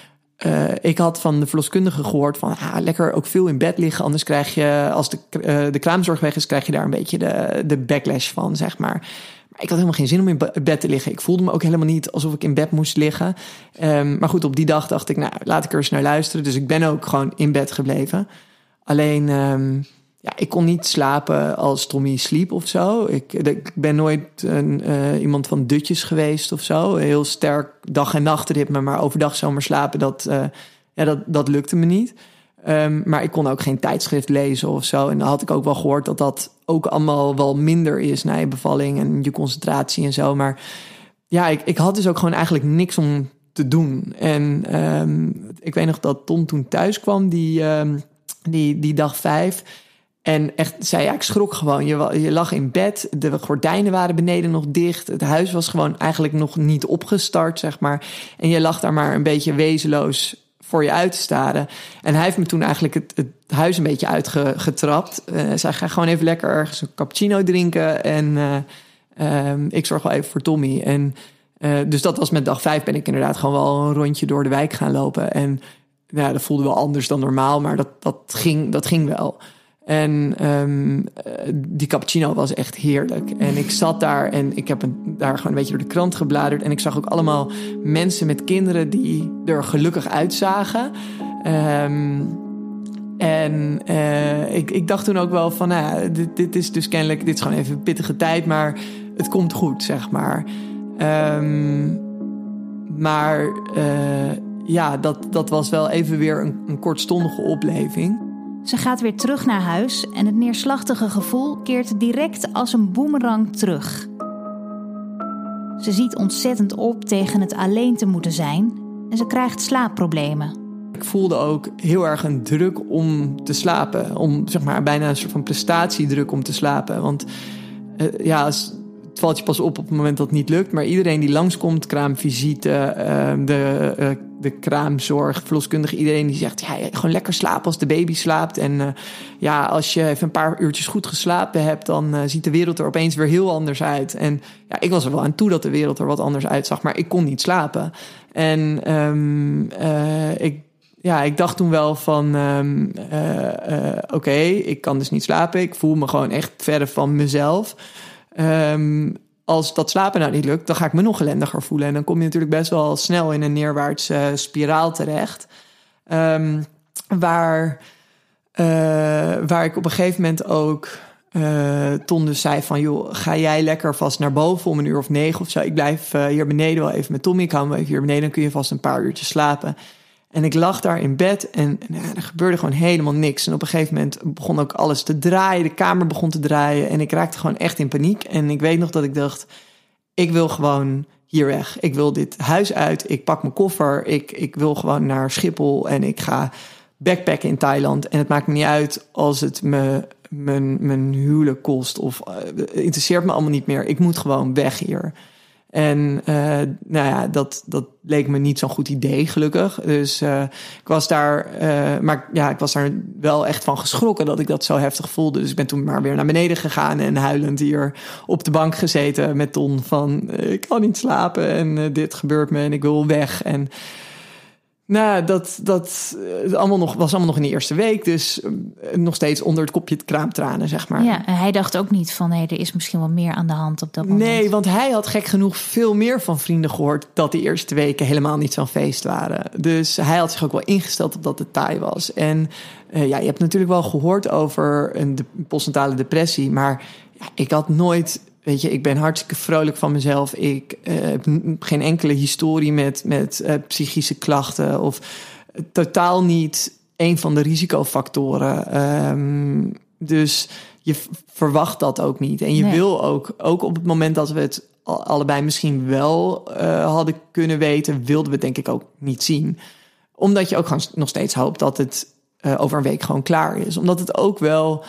uh, ik had van de verloskundige gehoord van ah, lekker ook veel in bed liggen. Anders krijg je, als de, uh, de kraamzorg weg is, krijg je daar een beetje de, de backlash van, zeg maar. Maar ik had helemaal geen zin om in bed te liggen. Ik voelde me ook helemaal niet alsof ik in bed moest liggen. Um, maar goed, op die dag dacht ik, nou, laat ik er eens naar luisteren. Dus ik ben ook gewoon in bed gebleven. Alleen, um, ja, ik kon niet slapen als Tommy sliep of zo. Ik, ik ben nooit een, uh, iemand van dutjes geweest of zo. Heel sterk dag- en nachtritme, maar overdag zomaar slapen, dat, uh, ja, dat, dat lukte me niet. Um, maar ik kon ook geen tijdschrift lezen of zo. En dan had ik ook wel gehoord dat dat ook allemaal wel minder is na je bevalling en je concentratie en zo. Maar ja, ik, ik had dus ook gewoon eigenlijk niks om te doen. En um, ik weet nog dat Tom toen thuis kwam, die, um, die, die dag vijf. En echt zei, ik schrok gewoon. Je, je lag in bed, de gordijnen waren beneden nog dicht. Het huis was gewoon eigenlijk nog niet opgestart, zeg maar. En je lag daar maar een beetje wezenloos voor je uit te staren. En hij heeft me toen eigenlijk het, het huis een beetje uitgetrapt. Uh, zei, ga gewoon even lekker ergens een cappuccino drinken. En uh, um, ik zorg wel even voor Tommy. En uh, dus dat was met dag vijf ben ik inderdaad gewoon wel een rondje door de wijk gaan lopen. En ja, dat voelde wel anders dan normaal, maar dat, dat, ging, dat ging wel. En um, die cappuccino was echt heerlijk. En ik zat daar en ik heb daar gewoon een beetje door de krant gebladerd. En ik zag ook allemaal mensen met kinderen die er gelukkig uitzagen. Um, en uh, ik, ik dacht toen ook wel van, nou, dit, dit is dus kennelijk, dit is gewoon even een pittige tijd, maar het komt goed, zeg maar. Um, maar uh, ja, dat, dat was wel even weer een, een kortstondige opleving. Ze gaat weer terug naar huis en het neerslachtige gevoel keert direct als een boemerang terug. Ze ziet ontzettend op tegen het alleen te moeten zijn en ze krijgt slaapproblemen. Ik voelde ook heel erg een druk om te slapen. Om zeg maar bijna een soort van prestatiedruk om te slapen. Want uh, ja, het valt je pas op op het moment dat het niet lukt. Maar iedereen die langskomt, kraamvisite, uh, de, uh, de kraamzorg, verloskundige, iedereen die zegt: ja, gewoon lekker slapen als de baby slaapt. En uh, ja, als je even een paar uurtjes goed geslapen hebt, dan uh, ziet de wereld er opeens weer heel anders uit. En ja, ik was er wel aan toe dat de wereld er wat anders uitzag, maar ik kon niet slapen. En um, uh, ik ja, ik dacht toen wel van, uh, oké, ik kan dus niet slapen. Ik voel me gewoon echt verder van mezelf. Um, als dat slapen nou niet lukt, dan ga ik me nog ellendiger voelen. En dan kom je natuurlijk best wel snel in een neerwaartse spiraal terecht. Um, waar, uh, waar ik op een gegeven moment ook uh, dus zei van... joh, ga jij lekker vast naar boven om een uur of negen of zo. Ik blijf hier beneden wel even met Tommy. Ik hou me even hier beneden, dan kun je vast een paar uurtjes slapen. En ik lag daar in bed en, er gebeurde gewoon helemaal niks. En op een gegeven moment begon ook alles te draaien. De kamer begon te draaien. En ik raakte gewoon echt in paniek. En ik weet nog dat ik dacht: ik wil gewoon hier weg. Ik wil dit huis uit. Ik pak mijn koffer. Ik, ik wil gewoon naar Schiphol. En ik ga backpacken in Thailand. En het maakt me niet uit als het me mijn, mijn huwelijk kost. Of uh, interesseert me allemaal niet meer. Ik moet gewoon weg hier. En uh, nou ja, dat, dat leek me niet zo'n goed idee, gelukkig. Dus uh, ik was daar, uh, maar ja, ik was daar wel echt van geschrokken dat ik dat zo heftig voelde. Dus ik ben toen maar weer naar beneden gegaan en huilend hier op de bank gezeten met Ton van ik kan niet slapen en dit gebeurt me en ik wil weg. En nou, dat, dat allemaal nog, was allemaal nog in de eerste week. Dus nog steeds onder het kopje het kraamtranen, zeg maar. Ja, en hij dacht ook niet van... hé, er is misschien wel meer aan de hand op dat moment. Nee, want hij had gek genoeg veel meer van vrienden gehoord... dat die eerste weken helemaal niet zo'n feest waren. Dus hij had zich ook wel ingesteld op dat het taai was. En uh, ja, je hebt natuurlijk wel gehoord over een de, postnatale depressie... maar ja, ik had nooit Weet je, ik ben hartstikke vrolijk van mezelf. Ik uh, heb geen enkele historie met, met uh, psychische klachten. Of uh, totaal niet een van de risicofactoren. Um, dus je verwacht dat ook niet. En je nee. wil ook, ook op het moment dat we het allebei misschien wel hadden kunnen weten, wilden we het denk ik ook niet zien. Omdat je ook gewoon nog steeds hoopt dat het over een week gewoon klaar is. Omdat het ook wel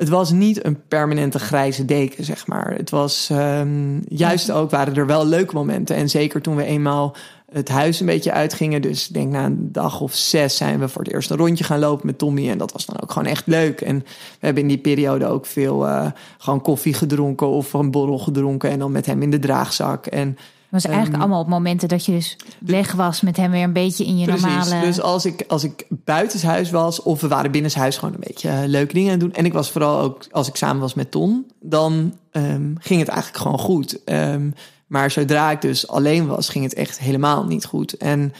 het was niet een permanente grijze deken, zeg maar. Het was um, juist ook, waren er wel leuke momenten. En zeker toen we eenmaal het huis een beetje uitgingen. Dus ik denk na een dag of zes zijn we voor het eerst een rondje gaan lopen met Tommy. En dat was dan ook gewoon echt leuk. En we hebben in die periode ook veel uh, gewoon koffie gedronken of een borrel gedronken. En dan met hem in de draagzak. En was eigenlijk Ehm, allemaal op momenten dat je dus weg was met hem weer een beetje in je Precies. normale. Dus als ik, als ik buitenshuis was of we waren binnenshuis gewoon een beetje eh, leuke dingen aan het doen. En ik was vooral ook als ik samen was met Ton, dan ehm, ging het eigenlijk gewoon goed. Ehm, maar zodra ik dus alleen was, ging het echt helemaal niet goed. En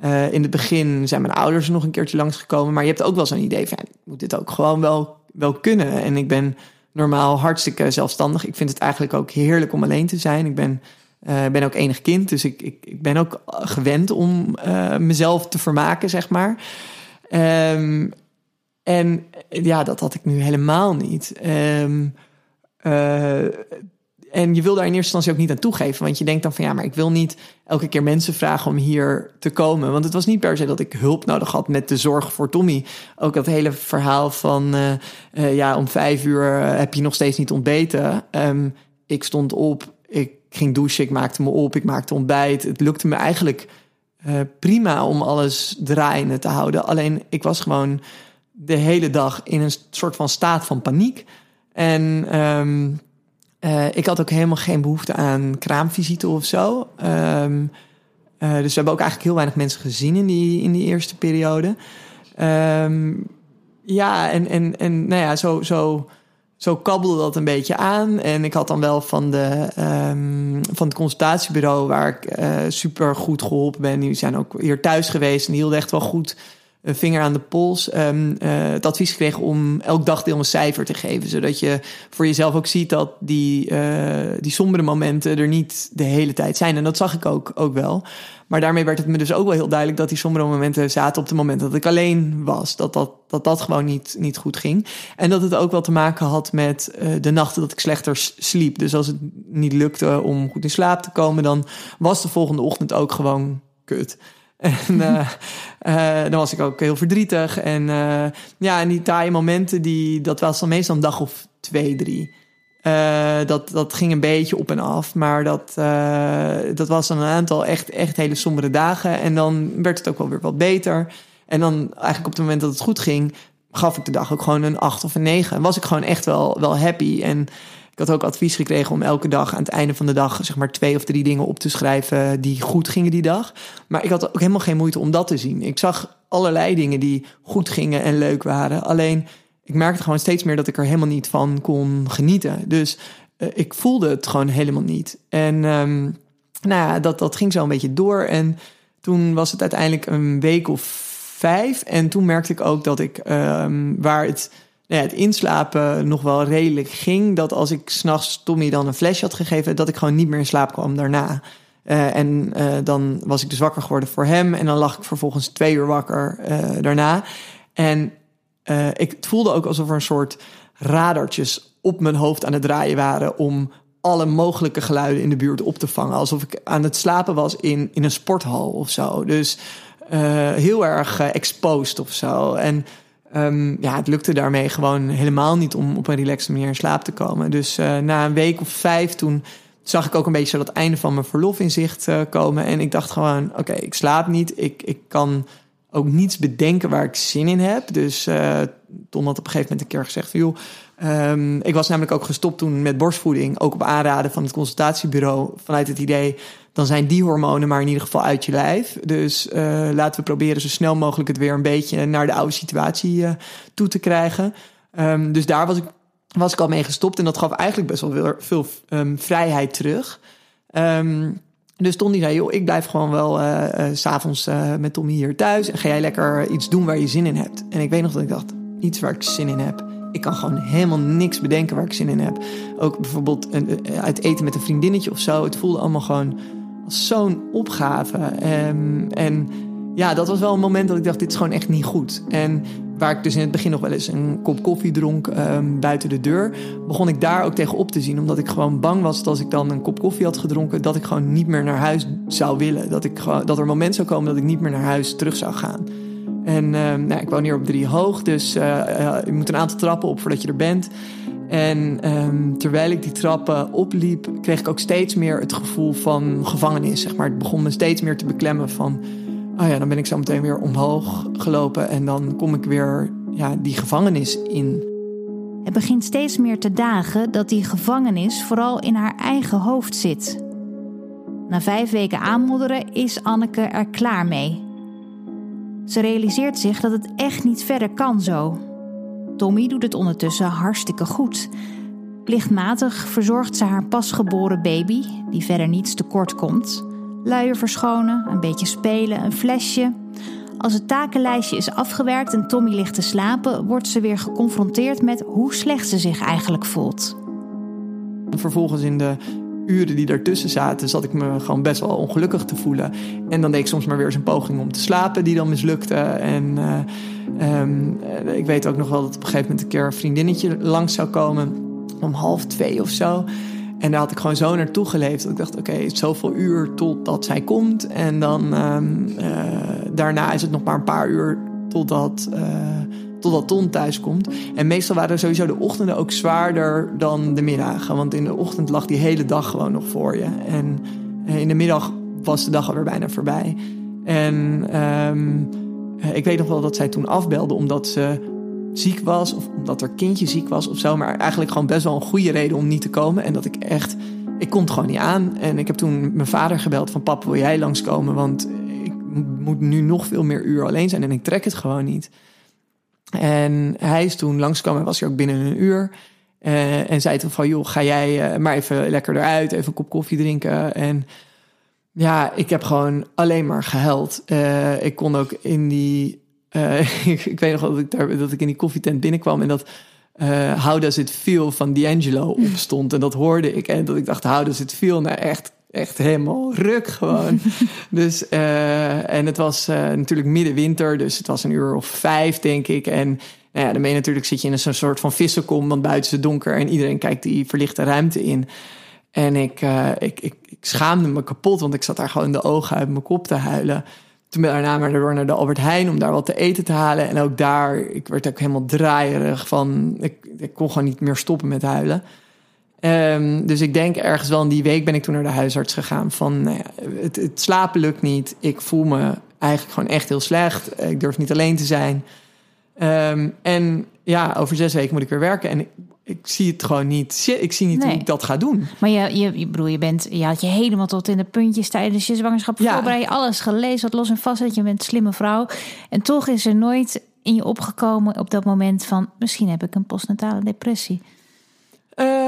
eh, in het begin zijn mijn ouders er nog een keertje langsgekomen. Maar je hebt ook wel zo'n idee van, ja, ik moet dit ook gewoon wel, wel kunnen. En ik ben normaal hartstikke zelfstandig. Ik vind het eigenlijk ook heerlijk om alleen te zijn. Ik ben, eh, ben ook enig kind, dus ik, ik, ik ben ook gewend om eh, mezelf te vermaken, zeg maar. Ehm, en ja, dat had ik nu helemaal niet. Ehm, eh, en je wil daar in eerste instantie ook niet aan toegeven. Want je denkt dan van ja, maar ik wil niet elke keer mensen vragen om hier te komen. Want het was niet per se dat ik hulp nodig had met de zorg voor Tommy. Ook dat hele verhaal van ja, om vijf uur heb je nog steeds niet ontbeten. Ehm, ik stond op, ik ging douchen, ik maakte me op, ik maakte ontbijt. Het lukte me eigenlijk eh, prima om alles draaiende te houden. Alleen ik was gewoon de hele dag in een soort van staat van paniek. En ehm, eh, ik had ook helemaal geen behoefte aan kraamvisite of zo. Ehm, eh, dus we hebben ook eigenlijk heel weinig mensen gezien in die, in die eerste periode. Ehm, ja, en, en, en nou ja, zo, zo, zo kabbelde dat een beetje aan. En ik had dan wel van, de, ehm, van het consultatiebureau, waar ik eh, super goed geholpen ben. Die zijn ook hier thuis geweest en die hielden echt wel goed een vinger aan de pols. ehm, eh, het advies gekregen om elk dagdeel een cijfer te geven. Zodat je voor jezelf ook ziet dat die, eh, die sombere momenten er niet de hele tijd zijn. En dat zag ik ook, ook wel. Maar daarmee werd het me dus ook wel heel duidelijk dat die sombere momenten zaten op het moment dat ik alleen was. Dat dat, dat, dat gewoon niet, niet goed ging. En dat het ook wel te maken had met eh, de nachten dat ik slechter sliep. Dus als het niet lukte om goed in slaap te komen, dan was de volgende ochtend ook gewoon kut. [LAUGHS] En eh, eh, dan was ik ook heel verdrietig. En eh, ja, en die taaie momenten, die, dat was dan meestal een dag of twee, drie. Dat, dat ging een beetje op en af. Maar dat, dat was dan een aantal echt, echt hele sombere dagen. En dan werd het ook wel weer wat beter. En dan eigenlijk op het moment dat het goed ging, gaf ik de dag ook gewoon een acht of een negen. En was ik gewoon echt wel, wel happy. En ik had ook advies gekregen om elke dag aan het einde van de dag zeg maar twee of drie dingen op te schrijven die goed gingen die dag. Maar ik had ook helemaal geen moeite om dat te zien. Ik zag allerlei dingen die goed gingen en leuk waren. Alleen ik merkte gewoon steeds meer dat ik er helemaal niet van kon genieten. Dus eh, ik voelde het gewoon helemaal niet. En ehm, nou ja, dat, dat ging zo een beetje door. En toen was het uiteindelijk een week of vijf. En toen merkte ik ook dat ik, ehm, waar het, nou ja, het inslapen nog wel redelijk ging, dat als ik s'nachts Tommy dan een flesje had gegeven, dat ik gewoon niet meer in slaap kwam daarna. Eh, en eh, dan was ik dus wakker geworden voor hem. En dan lag ik vervolgens twee uur wakker eh, daarna. En ik, het voelde ook alsof er een soort radartjes op mijn hoofd aan het draaien waren om alle mogelijke geluiden in de buurt op te vangen. Alsof ik aan het slapen was in, in een sporthal of zo. Dus heel erg exposed of zo. En ehm, ja, het lukte daarmee gewoon helemaal niet om op een relaxte manier in slaap te komen. Dus eh, na een week of vijf toen zag ik ook een beetje zo dat einde van mijn verlof in zicht eh, komen. En ik dacht gewoon, oké, ik slaap niet. Ik, ik kan ook niets bedenken waar ik zin in heb. Dus eh Tom had op een gegeven moment een keer gezegd van... joh, ehm, ik was namelijk ook gestopt toen met borstvoeding. Ook op aanraden van het consultatiebureau. Vanuit het idee, dan zijn die hormonen maar in ieder geval uit je lijf. Dus eh, laten we proberen zo snel mogelijk het weer een beetje... naar de oude situatie eh, toe te krijgen. Ehm, dus daar was ik, was ik al mee gestopt. En dat gaf eigenlijk best wel veel, ehm, vrijheid terug. Dus Tom die zei, joh, ik blijf gewoon wel eh, eh, s s'avonds met Tommy hier thuis. En ga jij lekker iets doen waar je zin in hebt. En ik weet nog dat ik dacht, iets waar ik zin in heb. Ik kan gewoon helemaal niks bedenken waar ik zin in heb. Ook bijvoorbeeld een, eh, uit eten met een vriendinnetje of zo. Het voelde allemaal gewoon als zo'n opgave. Ehm, en ja, dat was wel een moment dat ik dacht, dit is gewoon echt niet goed. En waar ik dus in het begin nog wel eens een kop koffie dronk ehm, buiten de deur, begon ik daar ook tegen op te zien. Omdat ik gewoon bang was dat als ik dan een kop koffie had gedronken, dat ik gewoon niet meer naar huis zou willen. Dat, ik, dat er een moment zou komen dat ik niet meer naar huis terug zou gaan. En ehm, nou, ik woon hier op drie hoog, dus eh, eh, je moet een aantal trappen op voordat je er bent. En ehm, terwijl ik die trappen opliep, kreeg ik ook steeds meer het gevoel van gevangenis. Zeg maar. Het begon me steeds meer te beklemmen van... oh ja, dan ben ik zo meteen weer omhoog gelopen... en dan kom ik weer ja, die gevangenis in. Het begint steeds meer te dagen dat die gevangenis vooral in haar eigen hoofd zit. Na vijf weken aanmodderen is Anneke er klaar mee. Ze realiseert zich dat het echt niet verder kan zo. Tommy doet het ondertussen hartstikke goed. Plichtmatig verzorgt ze haar pasgeboren baby, die verder niets tekort komt. Luier verschonen, een beetje spelen, een flesje. Als het takenlijstje is afgewerkt en Tommy ligt te slapen, wordt ze weer geconfronteerd met hoe slecht ze zich eigenlijk voelt. Vervolgens in de uren die daartussen zaten, zat ik me gewoon best wel ongelukkig te voelen. En dan deed ik soms maar weer eens een poging om te slapen, die dan mislukte. En uh, um, ik weet ook nog wel dat op een gegeven moment een keer een vriendinnetje langs zou komen. Om half twee of zo. En daar had ik gewoon zo naartoe geleefd. Dat ik dacht, oké, zoveel uur totdat zij komt. En dan um, uh, daarna is het nog maar een paar uur totdat, uh, totdat Ton thuis komt. En meestal waren sowieso de ochtenden ook zwaarder dan de middagen. Want in de ochtend lag die hele dag gewoon nog voor je. En in de middag was de dag alweer bijna voorbij. En um, ik weet nog wel dat zij toen afbelde omdat ze ziek was of omdat haar kindje ziek was of zo. Maar eigenlijk gewoon best wel een goede reden om niet te komen. En dat ik echt, ik kon het gewoon niet aan. En ik heb toen mijn vader gebeld van papa wil jij langskomen? Want ik moet nu nog veel meer uur alleen zijn en ik trek het gewoon niet. En hij is toen langskomen, was hij ook binnen een uur. Uh, en zei toen van, joh, ga jij uh, maar even lekker eruit, even een kop koffie drinken. En ja, ik heb gewoon alleen maar gehuild. Uh, ik kon ook in die [LAUGHS] ik, ik, weet nog dat ik, daar, dat ik in die koffietent binnenkwam en dat How Does It Feel van D'Angelo opstond. En dat hoorde ik en dat ik dacht, How Does It Feel? Nou echt, echt helemaal ruk gewoon. [LAUGHS] dus, uh, en het was natuurlijk middenwinter, dus het was een uur of vijf denk ik. En nou ja, dan ben je natuurlijk, zit je in een soort van vissenkom, want buiten is het donker en iedereen kijkt die verlichte ruimte in. En ik, ik, ik, ik schaamde me kapot, want ik zat daar gewoon de ogen uit mijn kop te huilen. Toen ben ik daarna maar door naar de Albert Heijn om daar wat te eten te halen. En ook daar, ik werd ook helemaal draaierig van... Ik, ik kon gewoon niet meer stoppen met huilen. Um, dus ik denk ergens wel in die week ben ik toen naar de huisarts gegaan. Van, nou ja, het, het slapen lukt niet. Ik voel me eigenlijk gewoon echt heel slecht. Ik durf niet alleen te zijn. Um, en ja, over zes weken moet ik weer werken. En ik, ik zie het gewoon niet. Ik zie niet nee. hoe ik dat ga doen. Maar je, je, je, bedoel, je, bent, je had je helemaal tot in de puntjes tijdens je zwangerschap ja. voorbereid. Alles gelezen, wat los en vast. Dat je bent een slimme vrouw. En toch is er nooit in je opgekomen op dat moment van... misschien heb ik een postnatale depressie. Um,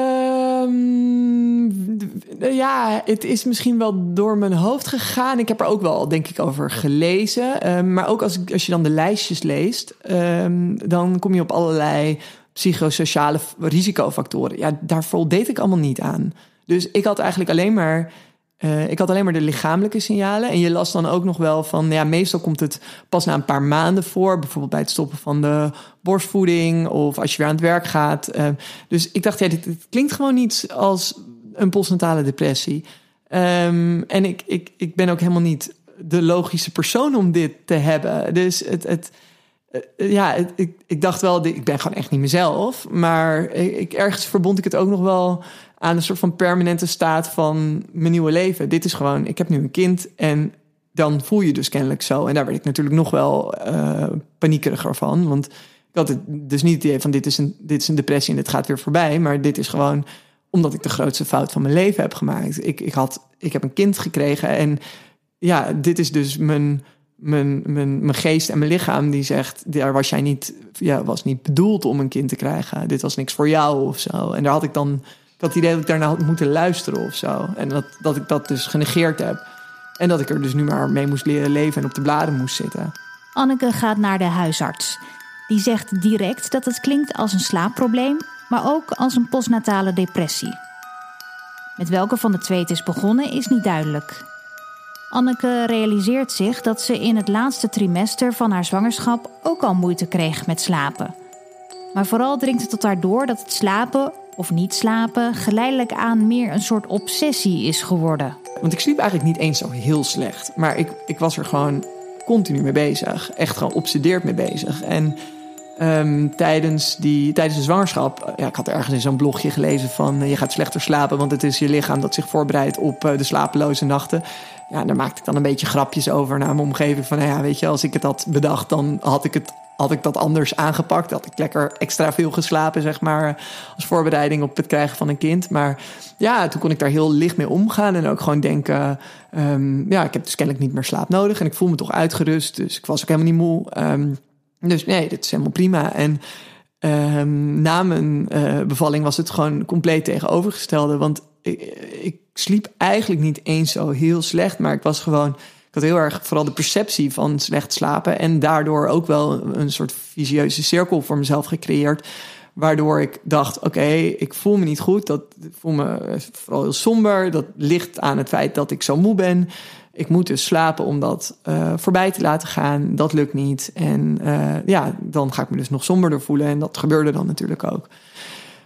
ja, het is misschien wel door mijn hoofd gegaan. Ik heb er ook wel, denk ik, over gelezen. Um, maar ook als, als je dan de lijstjes leest, um, dan kom je op allerlei psychosociale risicofactoren. Ja, daar voldeed ik allemaal niet aan. Dus ik had eigenlijk alleen maar. Uh, ik had alleen maar de lichamelijke signalen. En je las dan ook nog wel van. Ja, meestal komt het pas na een paar maanden voor. Bijvoorbeeld bij het stoppen van de borstvoeding. Of als je weer aan het werk gaat. Uh, dus ik dacht, ja, dit, dit, klinkt gewoon niet als een postnatale depressie. Um, en ik, ik, ik ben ook helemaal niet de logische persoon om dit te hebben. Dus het. het uh, ja, ik, ik dacht wel, ik ben gewoon echt niet mezelf. Maar ik, ergens verbond ik het ook nog wel aan een soort van permanente staat van mijn nieuwe leven. Dit is gewoon, ik heb nu een kind en dan voel je dus kennelijk zo. En daar werd ik natuurlijk nog wel uh, paniekeriger van. Want ik had het dus niet het idee van dit is, een, dit is een depressie en dit gaat weer voorbij. Maar dit is gewoon omdat ik de grootste fout van mijn leven heb gemaakt. Ik, ik, had, ik heb een kind gekregen en ja, dit is dus mijn mijn, mijn, mijn geest en mijn lichaam die zegt: daar was jij niet, ja, was niet bedoeld om een kind te krijgen. Dit was niks voor jou of zo. En daar had ik dan dat idee dat ik daarna had moeten luisteren of zo. En dat, dat ik dat dus genegeerd heb. En dat ik er dus nu maar mee moest leren leven en op de bladen moest zitten. Anneke gaat naar de huisarts. Die zegt direct dat het klinkt als een slaapprobleem, maar ook als een postnatale depressie. Met welke van de twee het is begonnen is niet duidelijk. Anneke realiseert zich dat ze in het laatste trimester van haar zwangerschap ook al moeite kreeg met slapen. Maar vooral dringt het tot haar door dat het slapen of niet slapen geleidelijk aan meer een soort obsessie is geworden. Want ik sliep eigenlijk niet eens zo heel slecht, maar ik, ik was er gewoon continu mee bezig. Echt gewoon obsedeerd mee bezig. En um, tijdens, die, tijdens de zwangerschap, ja, ik had ergens in zo'n blogje gelezen van uh, je gaat slechter slapen, want het is je lichaam dat zich voorbereidt op uh, de slapeloze nachten ja, daar maakte ik dan een beetje grapjes over naar mijn omgeving. Van nou ja, weet je, als ik het had bedacht, dan had ik het had ik dat anders aangepakt. Had ik lekker extra veel geslapen, zeg maar, als voorbereiding op het krijgen van een kind. Maar ja, toen kon ik daar heel licht mee omgaan en ook gewoon denken, ehm, ja, ik heb dus kennelijk niet meer slaap nodig en ik voel me toch uitgerust, dus ik was ook helemaal niet moe. Ehm, dus nee, dit is helemaal prima. En um, na mijn uh, bevalling was het gewoon compleet tegenovergestelde, want ik, ik sliep eigenlijk niet eens zo heel slecht, maar ik was gewoon ik had heel erg vooral de perceptie van slecht slapen. En daardoor ook wel een soort visieuze cirkel voor mezelf gecreëerd. Waardoor ik dacht: oké, ik voel me niet goed. Dat voel me vooral heel somber. Dat ligt aan het feit dat ik zo moe ben. Ik moet dus slapen om dat uh, voorbij te laten gaan. Dat lukt niet. En uh, ja, dan ga ik me dus nog somberder voelen. En dat gebeurde dan natuurlijk ook.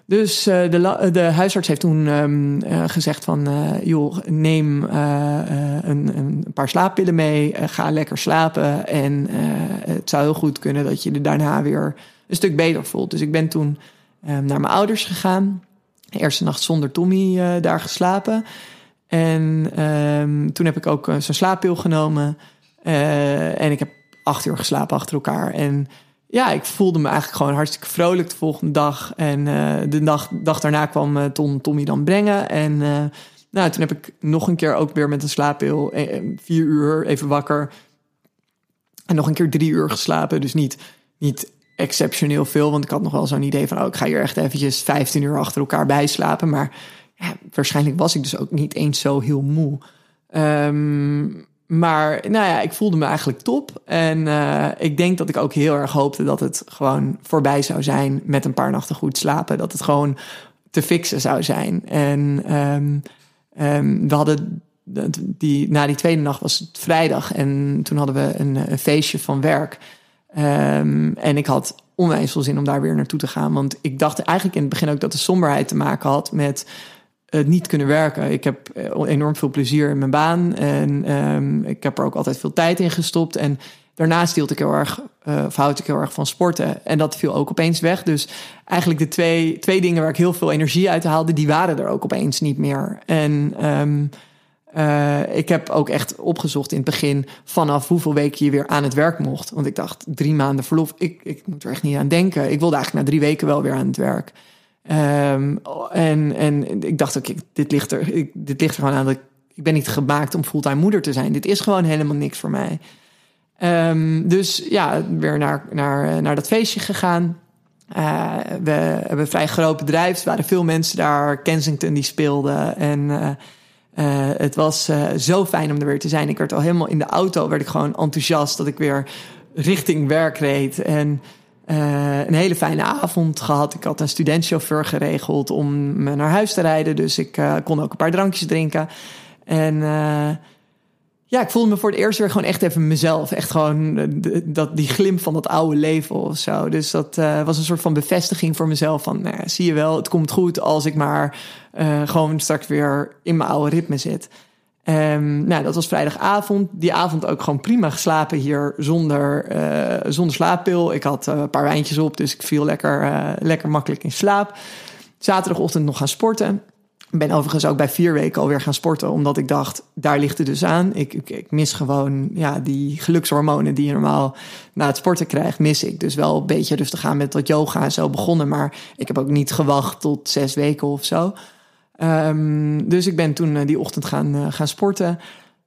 Dus uh, de, de, huisarts heeft toen uh, gezegd van... Joh, neem een, een, paar slaappillen mee, ga lekker slapen... en het zou heel goed kunnen dat je er daarna weer een stuk beter voelt. Dus ik ben toen um, naar mijn ouders gegaan. De eerste nacht zonder Tommy daar geslapen. En um, toen heb ik ook zo'n slaappil genomen. en ik heb acht uur geslapen achter elkaar. En ja, ik voelde me eigenlijk gewoon hartstikke vrolijk de volgende dag. En uh, de dag, dag daarna kwam Tom, Tommy dan brengen. En nou, toen heb ik nog een keer ook weer met een slaappil, vier uur, even wakker. En nog een keer drie uur geslapen. Dus niet, niet exceptioneel veel, want ik had nog wel zo'n idee van... oh, ik ga hier echt eventjes 15 uur achter elkaar bijslapen. Maar waarschijnlijk was ik dus ook niet eens zo heel moe. Um, maar nou ja, ik voelde me eigenlijk top. En uh, ik denk dat ik ook heel erg hoopte dat het gewoon voorbij zou zijn met een paar nachten goed slapen. Dat het gewoon te fixen zou zijn. En um, um, we hadden die, na die tweede nacht was het vrijdag. En toen hadden we een, feestje van werk. En ik had onwijs veel zin om daar weer naartoe te gaan. Want ik dacht eigenlijk in het begin ook dat de somberheid te maken had met het niet kunnen werken. Ik heb eh, enorm veel plezier in mijn baan en um, ik heb er ook altijd veel tijd in gestopt. En daarnaast hield ik heel erg, uh, of houd ik heel erg van sporten. En dat viel ook opeens weg. Dus eigenlijk de twee, twee dingen waar ik heel veel energie uit haalde, die waren er ook opeens niet meer. En uh, ik heb ook echt opgezocht in het begin vanaf hoeveel weken je weer aan het werk mocht. Want ik dacht, drie maanden verlof, ik, ik moet er echt niet aan denken. Ik wilde eigenlijk na drie weken wel weer aan het werk. Um, en, en ik dacht ook, dit ligt er, dit ligt er gewoon aan dat ik, ben niet gemaakt om fulltime moeder te zijn. Dit is gewoon helemaal niks voor mij. Um, dus ja, weer naar, naar, naar dat feestje gegaan. Uh, we hebben een vrij groot bedrijf. Er waren veel mensen daar. Kensington die speelde. En uh, uh, het was zo fijn om er weer te zijn. Ik werd al helemaal in de auto, werd ik gewoon enthousiast dat ik weer richting werk reed. En uh, een hele fijne avond gehad. Ik had een studentchauffeur geregeld om me naar huis te rijden. Dus ik uh, kon ook een paar drankjes drinken. En uh, ja, ik voelde me voor het eerst weer gewoon echt even mezelf. Echt gewoon dat, die glimp van dat oude leven of zo. Dus dat was een soort van bevestiging voor mezelf. Van, nou, zie je wel, het komt goed als ik maar gewoon straks weer in mijn oude ritme zit. Um, nou, dat was vrijdagavond. Die avond ook gewoon prima geslapen hier zonder, uh, zonder slaappil. Ik had uh, een paar wijntjes op, dus ik viel lekker, uh, lekker makkelijk in slaap. Zaterdagochtend nog gaan sporten. Ik ben overigens ook bij vier weken alweer gaan sporten, omdat ik dacht, daar ligt het dus aan. Ik, ik, mis gewoon ja, die gelukshormonen die je normaal na het sporten krijgt, mis ik. Dus wel een beetje rustig aan met wat yoga en zo begonnen, maar ik heb ook niet gewacht tot zes weken of zo. Um, dus ik ben toen uh, die ochtend gaan, uh, gaan sporten.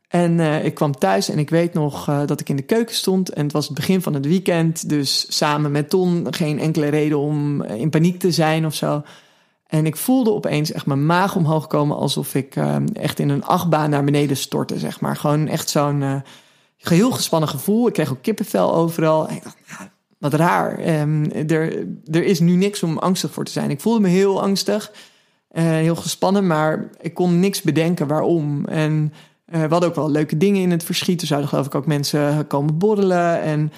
En uh, ik kwam thuis en ik weet nog dat ik in de keuken stond. En het was het begin van het weekend. Dus samen met Ton geen enkele reden om in paniek te zijn of zo. En ik voelde opeens echt mijn maag omhoog komen. Alsof ik ehm, echt in een achtbaan naar beneden stortte, zeg maar. Gewoon echt zo'n geheel gespannen gevoel. Ik kreeg ook kippenvel overal. Ik dacht, wat raar. Um, er, er is nu niks om angstig voor te zijn. Ik voelde me heel angstig. Uh, heel gespannen, maar ik kon niks bedenken waarom. En uh, we hadden ook wel leuke dingen in het verschiet. Er zouden geloof ik ook mensen komen borrelen. En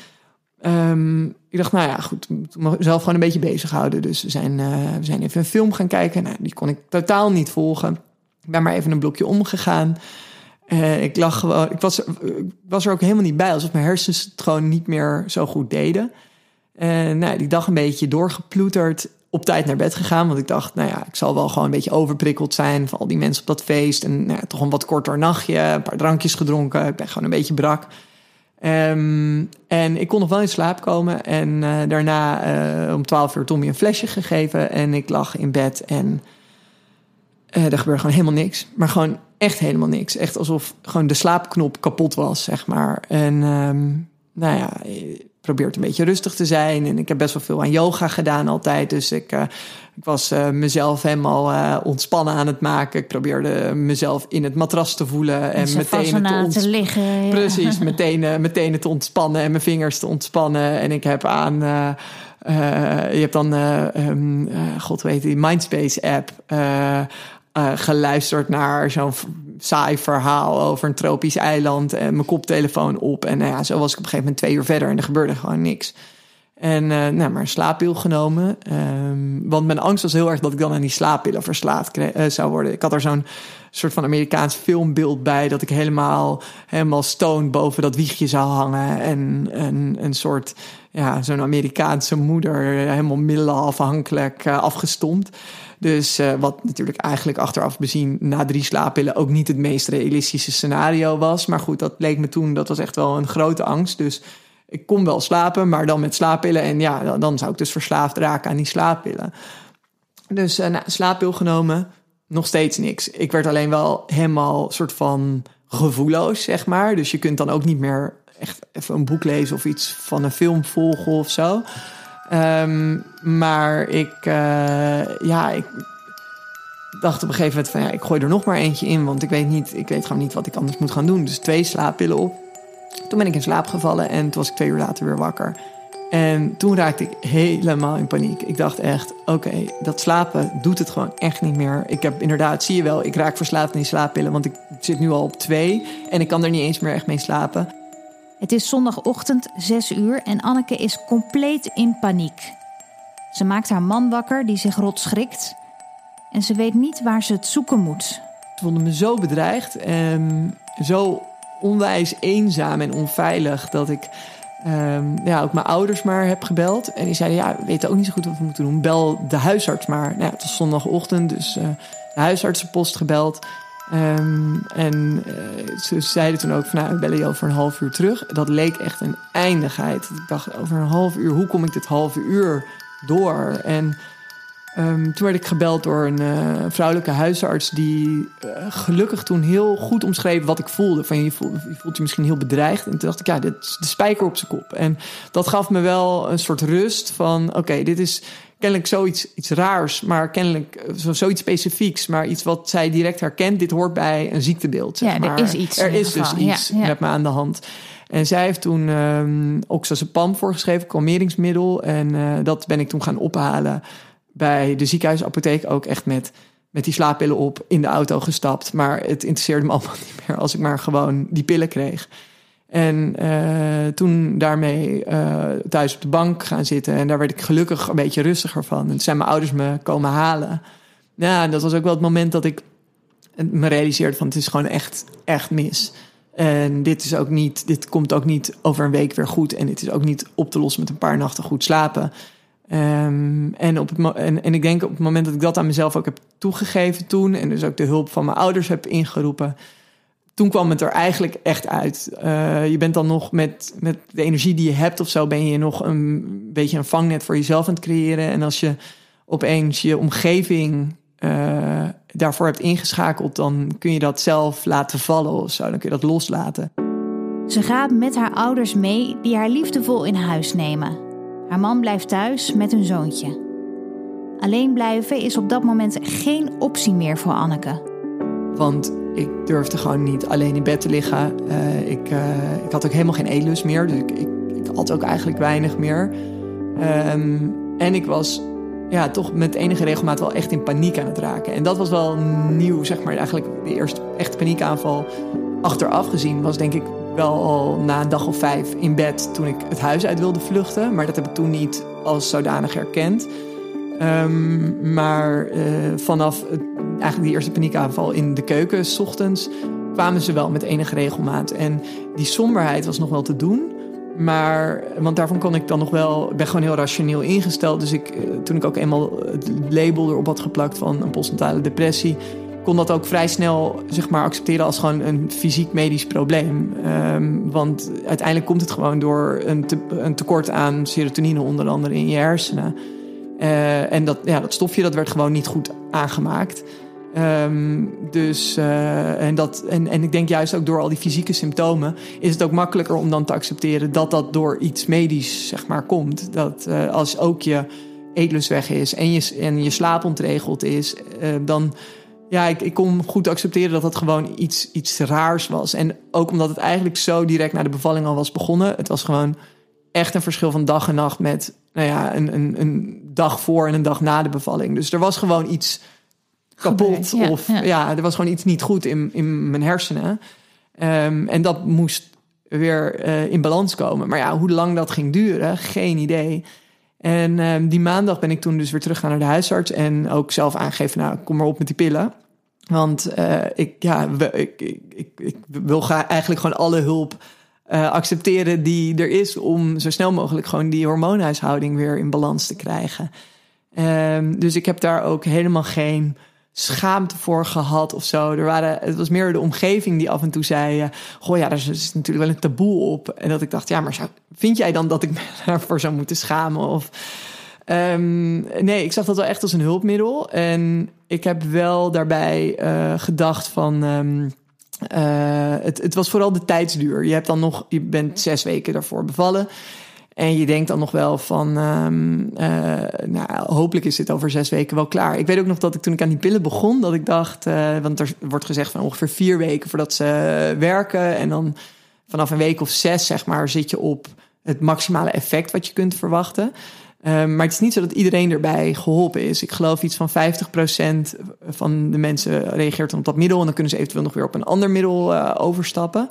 um, ik dacht, nou ja, goed, mezelf gewoon een beetje bezighouden. Dus we zijn, uh, we zijn even een film gaan kijken. Nou, die kon ik totaal niet volgen. Ik ben maar even een blokje omgegaan. ik lag gewoon, ik was, was er ook helemaal niet bij, alsof mijn hersens het gewoon niet meer zo goed deden. En nou, die dag een beetje doorgeploeterd op tijd naar bed gegaan. Want ik dacht, nou ja, ik zal wel gewoon een beetje overprikkeld zijn van al die mensen op dat feest. En nou ja, toch een wat korter nachtje, een paar drankjes gedronken. Ik ben gewoon een beetje brak. Ehm, en ik kon nog wel in slaap komen. En uh, daarna uh, om 12 uur Tommy een flesje gegeven. En ik lag in bed en uh, er gebeurde gewoon helemaal niks. Maar gewoon echt helemaal niks. Echt alsof gewoon de slaapknop kapot was, zeg maar. En um, nou ja, probeert een beetje rustig te zijn. En ik heb best wel veel aan yoga gedaan altijd. Dus ik, uh, ik was uh, mezelf helemaal uh, ontspannen aan het maken. Ik probeerde mezelf in het matras te voelen. En meteen te, ont... te liggen. Ja. Precies, [LAUGHS] meteen, meteen te ontspannen en mijn vingers te ontspannen. En ik heb aan... je hebt dan, um, god weet die Mindspace app... geluisterd naar zo'n saai verhaal over een tropisch eiland en mijn koptelefoon op. En nou ja, zo was ik op een gegeven moment twee uur verder en er gebeurde gewoon niks. En uh, nou, maar een slaappil genomen. Um, want mijn angst was heel erg dat ik dan aan die slaappillen verslaafd uh, zou worden. Ik had er zo'n soort van Amerikaans filmbeeld bij. Dat ik helemaal, helemaal stoned boven dat wiegje zou hangen. En, en een soort, ja, zo'n Amerikaanse moeder. Helemaal middelenafhankelijk uh, afgestompt. Dus uh, wat natuurlijk eigenlijk achteraf bezien na drie slaappillen ook niet het meest realistische scenario was. Maar goed, dat leek me toen, dat was echt wel een grote angst. Dus ik kon wel slapen, maar dan met slaappillen. En ja, dan zou ik dus verslaafd raken aan die slaappillen. Dus uh, slaappil genomen, nog steeds niks. Ik werd alleen wel helemaal soort van gevoelloos, zeg maar. Dus je kunt dan ook niet meer echt even een boek lezen of iets van een film volgen of zo. Um, maar ik, uh, ja, ik dacht op een gegeven moment van ja, ik gooi er nog maar eentje in, want ik weet niet, ik weet gewoon niet wat ik anders moet gaan doen. Dus twee slaappillen op. Toen ben ik in slaap gevallen en toen was ik twee uur later weer wakker. En toen raakte ik helemaal in paniek. Ik dacht echt, oké, dat slapen doet het gewoon echt niet meer. Ik heb inderdaad, zie je wel, ik raak verslaafd aan die slaappillen, want ik zit nu al op twee en ik kan er niet eens meer echt mee slapen. Het is zondagochtend 6 uur en Anneke is compleet in paniek. Ze maakt haar man wakker die zich rot schrikt en ze weet niet waar ze het zoeken moet. Ze voelde me zo bedreigd en zo onwijs eenzaam en onveilig dat ik um, ja, ook mijn ouders maar heb gebeld. En die zeiden, ja, we weten ook niet zo goed wat we moeten doen. Bel de huisarts maar. Nou, het was zondagochtend, dus uh, de huisartsenpost gebeld. Um, en uh, ze zeiden toen ook van nou, bellen je over een half uur terug. Dat leek echt een eindigheid. Ik dacht over een half uur, hoe kom ik dit half uur door? En um, toen werd ik gebeld door een uh, vrouwelijke huisarts die uh, gelukkig toen heel goed omschreef wat ik voelde. Van je voelt, je misschien heel bedreigd. En toen dacht ik, ja, dit is de spijker op zijn kop. En dat gaf me wel een soort rust van oké, dit is kennelijk zoiets iets raars, maar kennelijk eh, zo, zoiets specifieks, maar iets wat zij direct herkent. Dit hoort bij een ziektebeeld. Zeg ja, maar. er is iets. Er is dus iets ja, ja. met me aan de hand. En zij heeft toen um, oxazepam voorgeschreven, kalmeringsmiddel. En uh, dat ben ik toen gaan ophalen bij de ziekenhuisapotheek. Ook echt met, met die slaappillen op in de auto gestapt. Maar het interesseerde me [LAUGHS] allemaal niet meer als ik maar gewoon die pillen kreeg. En uh, toen daarmee uh, thuis op de bank gaan zitten. En daar werd ik gelukkig een beetje rustiger van. En toen zijn mijn ouders me komen halen. Ja, dat was ook wel het moment dat ik me realiseerde van het is gewoon echt, echt mis. En dit is ook niet, dit komt ook niet over een week weer goed. En dit is ook niet op te lossen met een paar nachten goed slapen. Um, en, op het, en, en ik denk op het moment dat ik dat aan mezelf ook heb toegegeven toen. En dus ook de hulp van mijn ouders heb ingeroepen toen kwam het er eigenlijk echt uit. Uh, je bent dan nog met, met de energie die je hebt of zo, ben je nog een beetje een vangnet voor jezelf aan het creëren. En als je opeens je omgeving uh, daarvoor hebt ingeschakeld, dan kun je dat zelf laten vallen of zo. Dan kun je dat loslaten. Ze gaat met haar ouders mee, die haar liefdevol in huis nemen. Haar man blijft thuis met hun zoontje. Alleen blijven is op dat moment geen optie meer voor Anneke. Want ik durfde gewoon niet alleen in bed te liggen. Uh, ik, uh, ik had ook helemaal geen eetlust meer. Dus ik, ik, had ook eigenlijk weinig meer. Um, en ik was ja, toch met enige regelmaat wel echt in paniek aan het raken. En dat was wel nieuw, zeg maar. Eigenlijk de eerste echte paniekaanval achteraf gezien was denk ik wel al na een dag of vijf in bed toen ik het huis uit wilde vluchten. Maar dat heb ik toen niet als zodanig herkend. Um, maar uh, vanaf het, eigenlijk die eerste paniekaanval in de keuken, s ochtends, kwamen ze wel met enige regelmaat. En die somberheid was nog wel te doen. Maar, want daarvan kon ik dan nog wel, ik ben gewoon heel rationeel ingesteld. Dus ik, toen ik ook eenmaal het label erop had geplakt van een postnatale depressie, kon dat ook vrij snel zeg maar, accepteren als gewoon een fysiek medisch probleem. Ehm, want uiteindelijk komt het gewoon door een, een, tekort aan serotonine, onder andere in je hersenen. Uh, en dat, ja, dat stofje dat werd gewoon niet goed aangemaakt. Um, dus, uh, en, dat, en, en ik denk juist ook door al die fysieke symptomen is het ook makkelijker om dan te accepteren dat dat door iets medisch zeg maar, komt. Dat uh, als ook je eetlust weg is en je, en je slaap ontregeld is, uh, dan ja, ik, ik kon goed accepteren dat dat gewoon iets, iets raars was. En ook omdat het eigenlijk zo direct na de bevalling al was begonnen. Het was gewoon echt een verschil van dag en nacht met nou ja, een, een, een dag voor en een dag na de bevalling. Dus er was gewoon iets kapot. of ja. er was gewoon iets niet goed in, in mijn hersenen. Um, en dat moest weer uh, in balans komen. Maar ja, hoe lang dat ging duren, geen idee. En um, die maandag ben ik toen dus weer teruggegaan naar de huisarts. En ook zelf aangegeven, nou, kom maar op met die pillen. Want uh, ik, ja, ik, ik, ik, ik wil ga eigenlijk gewoon alle hulp uh, accepteren die er is om zo snel mogelijk gewoon die hormoonhuishouding weer in balans te krijgen. Um, dus ik heb daar ook helemaal geen schaamte voor gehad of zo. Er waren, het was meer de omgeving die af en toe zei: uh, Goh, ja, daar is natuurlijk wel een taboe op. En dat ik dacht: Ja, maar zou, vind jij dan dat ik [LAUGHS] daarvoor zou moeten schamen? Of. Um, nee, ik zag dat wel echt als een hulpmiddel. En ik heb wel daarbij uh, gedacht van. Um, uh, het, het was vooral de tijdsduur. Je hebt dan nog, je bent zes weken daarvoor bevallen. En je denkt dan nog wel van, um, uh, nou, hopelijk is dit over zes weken wel klaar. Ik weet ook nog dat ik toen ik aan die pillen begon, dat ik dacht, uh, want er wordt gezegd van ongeveer vier weken voordat ze werken. En dan vanaf een week of zes, zeg maar, zit je op het maximale effect wat je kunt verwachten. Um, maar het is niet zo dat iedereen erbij geholpen is. Ik geloof iets van 50% van de mensen reageert op dat middel. En dan kunnen ze eventueel nog weer op een ander middel uh, overstappen.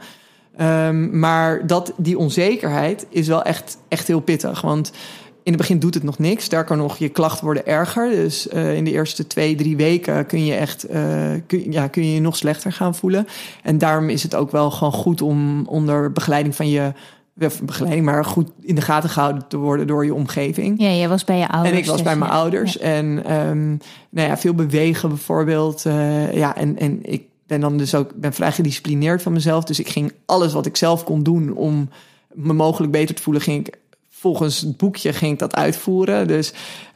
Um, maar dat, die onzekerheid is wel echt, echt heel pittig. Want in het begin doet het nog niks. Sterker nog, je klachten worden erger. Dus uh, in de eerste twee, drie weken kun je echt uh, kun, ja, kun je, je nog slechter gaan voelen. En daarom is het ook wel gewoon goed om onder begeleiding van je begeleiding, maar goed in de gaten gehouden te worden door je omgeving. Ja, jij was bij je ouders. En ik was bij mijn ouders. Ja. En um, nou ja, veel bewegen bijvoorbeeld. Uh, ja, en, en ik ben dan dus ook ben vrij gedisciplineerd van mezelf. Dus ik ging alles wat ik zelf kon doen om me mogelijk beter te voelen, ging ik volgens het boekje ging ik dat uitvoeren. Dus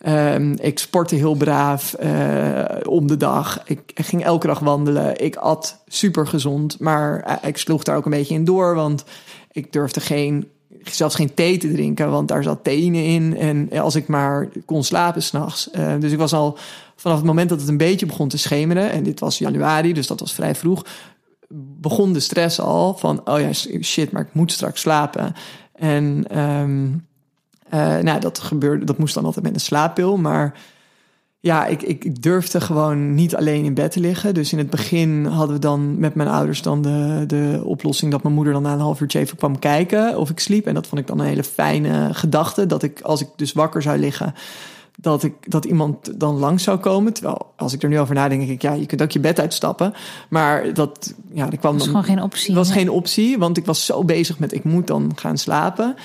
um, ik sportte heel braaf uh, om de dag. Ik, ging elke dag wandelen. Ik at super gezond, maar uh, ik sloeg daar ook een beetje in door, want ik durfde geen, zelfs geen thee te drinken, want daar zat theïne in. En als ik maar kon slapen s'nachts. Uh, dus ik was al vanaf het moment dat het een beetje begon te schemeren, en dit was januari, dus dat was vrij vroeg, begon de stress al van, oh ja, shit, maar ik moet straks slapen. En um, uh, nou, dat gebeurde, dat moest dan altijd met een slaappil, maar ja, ik, ik durfde gewoon niet alleen in bed te liggen. Dus in het begin hadden we dan met mijn ouders dan de, de oplossing dat mijn moeder dan na een half uurtje even kwam kijken of ik sliep. En dat vond ik dan een hele fijne gedachte. Dat ik, als ik dus wakker zou liggen, dat, ik, dat iemand dan langs zou komen. Terwijl, als ik er nu over nadenk, denk ik, ja, je kunt ook je bed uitstappen. Maar dat, ja, er kwam was dan, gewoon geen optie. was geen optie, want ik was zo bezig met, ik moet dan gaan slapen.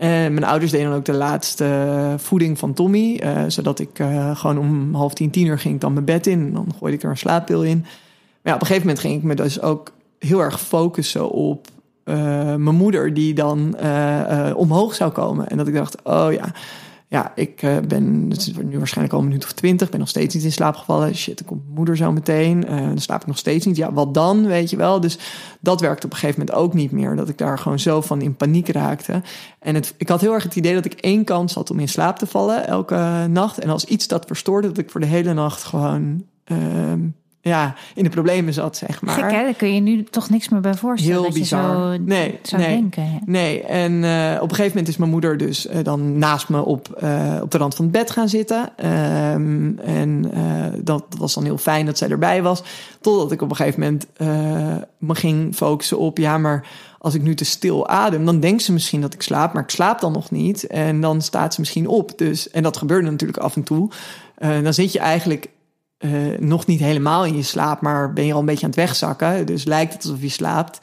En mijn ouders deden dan ook de laatste voeding van Tommy. Uh, zodat ik gewoon om half tien, tien uur ging ik dan mijn bed in. En dan gooide ik er een slaappil in. Maar ja, op een gegeven moment ging ik me dus ook heel erg focussen op mijn moeder... die dan omhoog zou komen. En dat ik dacht, oh ja ja, ik uh, ben nu waarschijnlijk al een minuut of twintig, ben nog steeds niet in slaap gevallen. Shit, dan komt moeder zo meteen. Uh, dan slaap ik nog steeds niet. Ja, wat dan, weet je wel? Dus dat werkte op een gegeven moment ook niet meer. Dat ik daar gewoon zo van in paniek raakte. En het, ik had heel erg het idee dat ik één kans had om in slaap te vallen elke nacht. En als iets dat verstoorde, dat ik voor de hele nacht gewoon uh, ja, in de problemen zat, zeg maar. Gek, hè? Daar kun je nu toch niks meer bij voorstellen. Heel dat bizar. Je zo nee, zou nee, denken. Ja. nee. En uh, op een gegeven moment is mijn moeder dus uh, dan naast me op, uh, op de rand van het bed gaan zitten. Um, en dat, dat, was dan heel fijn dat zij erbij was. Totdat ik op een gegeven moment me ging focussen op, ja, maar als ik nu te stil adem, dan denkt ze misschien dat ik slaap, maar ik slaap dan nog niet. En dan staat ze misschien op. Dus, en dat gebeurde natuurlijk af en toe. dan zit je eigenlijk uh, nog niet helemaal in je slaap, maar ben je al een beetje aan het wegzakken. Dus lijkt het alsof je slaapt.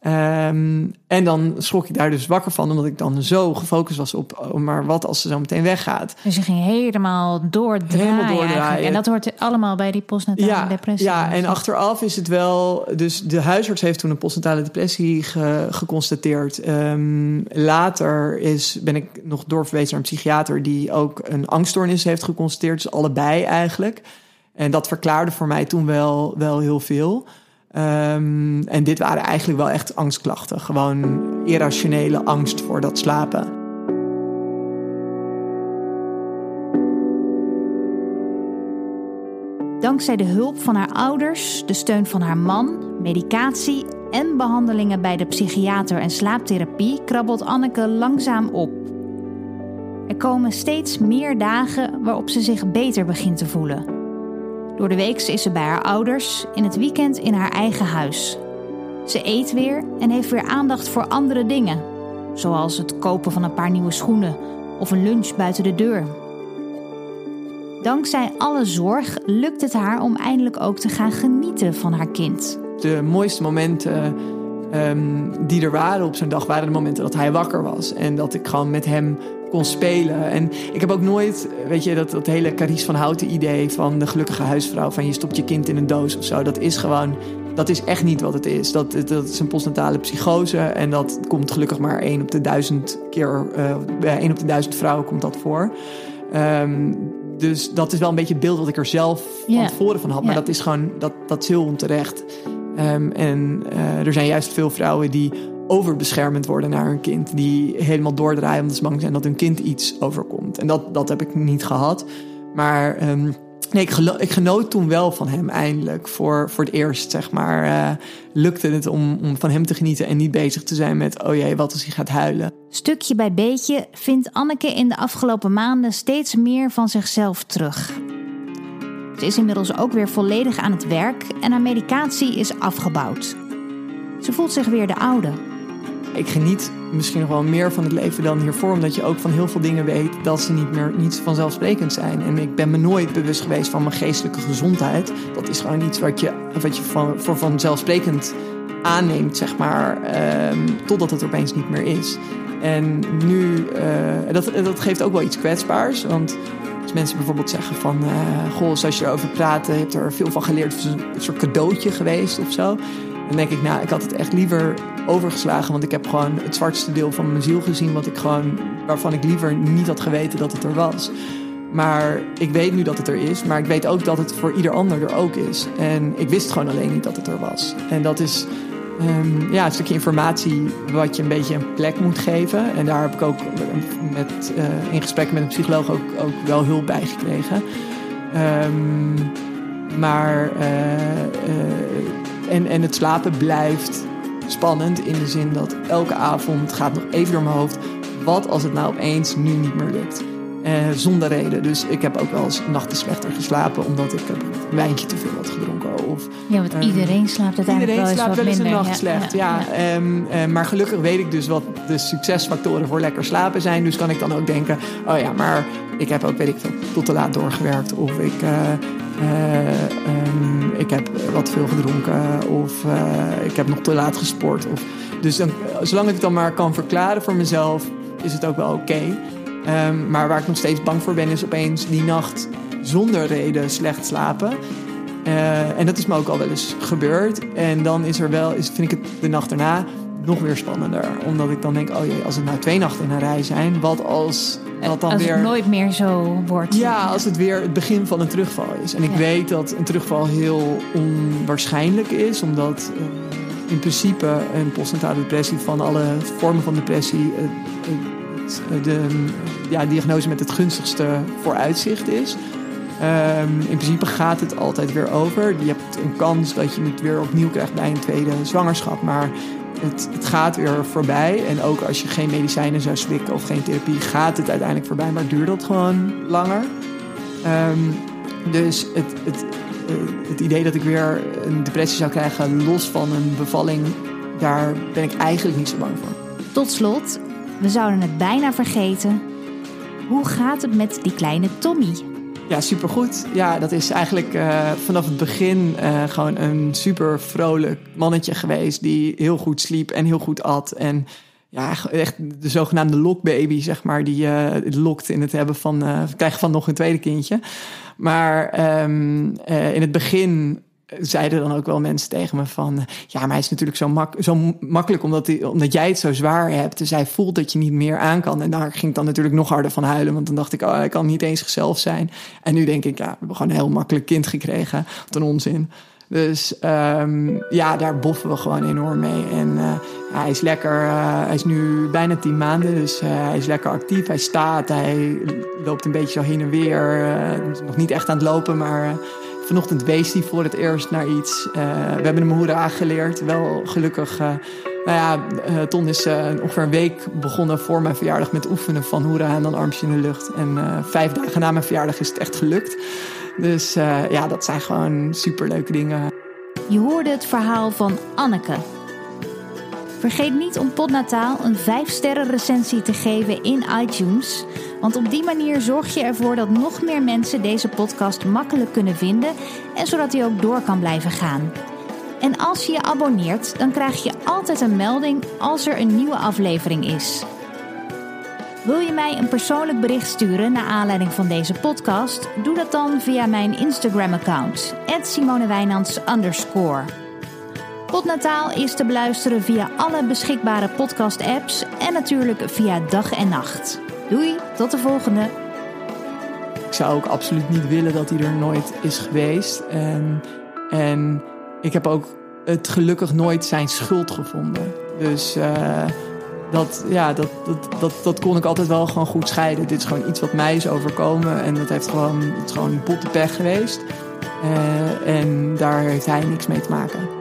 Ehm, en dan schrok ik daar dus wakker van, omdat ik dan zo gefocust was op, oh, maar wat als ze zo meteen weggaat. Dus je ging helemaal doordraaien. Helemaal doordraaien. eigenlijk. En dat hoort allemaal bij die postnatale Ja, depressie. ja, en achteraf is het wel. Dus de huisarts heeft toen een postnatale depressie ge- geconstateerd. Ehm, later is, ben ik nog doorverwezen naar een psychiater die ook een angststoornis heeft geconstateerd. Dus allebei eigenlijk. En dat verklaarde voor mij toen wel, wel heel veel. Ehm, en dit waren eigenlijk wel echt angstklachten. Gewoon irrationele angst voor dat slapen. Dankzij de hulp van haar ouders, de steun van haar man, medicatie en behandelingen bij de psychiater en slaaptherapie krabbelt Anneke langzaam op. Er komen steeds meer dagen waarop ze zich beter begint te voelen. Door de week is ze bij haar ouders, in het weekend in haar eigen huis. Ze eet weer en heeft weer aandacht voor andere dingen, zoals het kopen van een paar nieuwe schoenen of een lunch buiten de deur. Dankzij alle zorg lukt het haar om eindelijk ook te gaan genieten van haar kind. de mooiste momenten ehm, die er waren op zo'n dag waren de momenten dat hij wakker was. En dat ik gewoon met hem kon spelen. En ik heb ook nooit, weet je, dat, dat hele Carice van Houten idee van de gelukkige huisvrouw. Van je stopt je kind in een doos of zo. Dat is gewoon, dat is echt niet wat het is. Dat, dat is een postnatale psychose. En dat komt gelukkig maar één op de duizend keer, eh, bij één op de duizend vrouwen komt dat voor. Ehm, dus dat is wel een beetje het beeld wat ik er zelf van Ja. tevoren van had. Maar dat is gewoon, dat, dat is heel onterecht. Ehm, en eh, er zijn juist veel vrouwen die overbeschermend worden naar hun kind. Die helemaal doordraaien omdat ze bang zijn dat hun kind iets overkomt. En dat, dat heb ik niet gehad. Maar ehm, nee, ik, ik genoot toen wel van hem eindelijk. Voor, voor het eerst, zeg maar, eh, lukte het om, om van hem te genieten... en niet bezig te zijn met, oh jee, wat als hij gaat huilen. Stukje bij beetje vindt Anneke in de afgelopen maanden steeds meer van zichzelf terug. Ze is inmiddels ook weer volledig aan het werk en haar medicatie is afgebouwd. Ze voelt zich weer de oude. Ik geniet misschien nog wel meer van het leven dan hiervoor, omdat je ook van heel veel dingen weet dat ze niet meer niet vanzelfsprekend zijn. En ik ben me nooit bewust geweest van mijn geestelijke gezondheid. Dat is gewoon iets wat je, wat je van, voor vanzelfsprekend aanneemt, zeg maar, ehm, totdat het opeens niet meer is. En nu, eh, dat, dat geeft ook wel iets kwetsbaars, want als mensen bijvoorbeeld zeggen van, eh goh, zoals je erover praat, je hebt er veel van geleerd, het is een soort cadeautje geweest of zo. Dan denk ik, nou, ik had het echt liever overgeslagen. Want ik heb gewoon het zwartste deel van mijn ziel gezien. Wat ik gewoon, waarvan ik liever niet had geweten dat het er was. Maar ik weet nu dat het er is. Maar ik weet ook dat het voor ieder ander er ook is. En ik wist gewoon alleen niet dat het er was. En dat is ehm, ja, een stukje informatie wat je een beetje een plek moet geven. En daar heb ik ook met, eh, in gesprek met een psycholoog ook, wel hulp bij gekregen. Ehm, maar eh, eh, en, en het slapen blijft spannend in de zin dat elke avond gaat nog even door mijn hoofd. Wat als het nou opeens nu niet meer lukt? Eh, zonder reden. Dus ik heb ook wel eens nachten slechter geslapen omdat ik een wijntje te veel had gedronken. Of Ja, want Ehm, iedereen slaapt uiteindelijk Iedereen wel eens slaapt wel eens een nacht slecht, ja. Ehm, eh, maar gelukkig weet ik dus wat de succesfactoren voor lekker slapen zijn. Dus kan ik dan ook denken, oh ja, maar ik heb ook, weet ik veel, tot te laat doorgewerkt. Of ik, eh, eh, ehm, ik heb wat veel gedronken. Of eh, ik heb nog te laat gesport. Of, dus dan, zolang ik het dan maar kan verklaren voor mezelf, is het ook wel oké. Ehm, maar waar ik nog steeds bang voor ben, is opeens die nacht zonder reden slecht slapen. Eh, en dat is me ook al wel eens gebeurd. En dan is er wel, is, vind ik het de nacht daarna nog weer spannender. Omdat ik dan denk, oh jee, als het nou twee nachten in een rij zijn, wat als dat dan Als weer. het nooit meer zo wordt. Ja, als het weer het begin van een terugval is. En ik Ja. weet dat een terugval heel onwaarschijnlijk is, omdat eh, in principe een postnatale depressie van alle vormen van depressie eh, eh, de ja, diagnose met het gunstigste vooruitzicht is. Ehm, in principe gaat het altijd weer over. Je hebt een kans dat je het weer opnieuw krijgt bij een tweede zwangerschap. Maar het, het gaat weer voorbij. En ook als je geen medicijnen zou slikken of geen therapie, gaat het uiteindelijk voorbij. Maar duurt dat gewoon langer. Ehm, dus het, het, eh, het idee dat ik weer een depressie zou krijgen los van een bevalling, daar ben ik eigenlijk niet zo bang voor. Tot slot, we zouden het bijna vergeten. Hoe gaat het met die kleine Tommy? Ja, supergoed. Ja, dat is eigenlijk uh, vanaf het begin uh, gewoon een super vrolijk mannetje geweest. Die heel goed sliep en heel goed at. En ja, echt de zogenaamde lokbaby, zeg maar. Die uh, lokt in het hebben van, krijgen van nog een tweede kindje. Maar um, in het begin zeiden dan ook wel mensen tegen me van... ja, maar hij is natuurlijk zo, mak zo makkelijk omdat, hij, omdat jij het zo zwaar hebt. Dus hij voelt dat je niet meer aan kan. En daar ging ik dan natuurlijk nog harder van huilen. Want dan dacht ik, oh, hij kan niet eens zichzelf zijn. En nu denk ik, ja, we hebben gewoon een heel makkelijk kind gekregen. Wat een onzin. Dus um, ja, daar boffen we gewoon enorm mee. En ja, hij is lekker, uh, hij is nu bijna tien maanden, dus hij is lekker actief. Hij staat, hij loopt een beetje zo heen en weer. nog niet echt aan het lopen, maar Vanochtend wees hij voor het eerst naar iets. Uh, we hebben hem hoera geleerd. Wel gelukkig. Uh, nou ja, uh, Ton is ongeveer een week begonnen voor mijn verjaardag met oefenen van hoera en dan armpje in de lucht. En vijf dagen na mijn verjaardag is het echt gelukt. Dus ja, dat zijn gewoon superleuke dingen. Je hoorde het verhaal van Anneke. Vergeet niet om Podnataal een 5-sterren recensie te geven in iTunes. Want op die manier zorg je ervoor dat nog meer mensen deze podcast makkelijk kunnen vinden en zodat hij ook door kan blijven gaan. En als je je abonneert, dan krijg je altijd een melding als er een nieuwe aflevering is. Wil je mij een persoonlijk bericht sturen naar aanleiding van deze podcast? Doe dat dan via mijn Instagram-account, @simonewijnands Podnataal is te beluisteren via alle beschikbare podcast-apps en natuurlijk via dag en nacht. Doei, tot de volgende. Ik zou ook absoluut niet willen dat hij er nooit is geweest. En, en ik heb ook het gelukkig nooit zijn schuld gevonden. Dus uh, dat, ja, dat, dat, dat, dat kon ik altijd wel gewoon goed scheiden. Dit is gewoon iets wat mij is overkomen. En dat heeft gewoon, is gewoon botte pech geweest. Uh, en daar heeft hij niks mee te maken.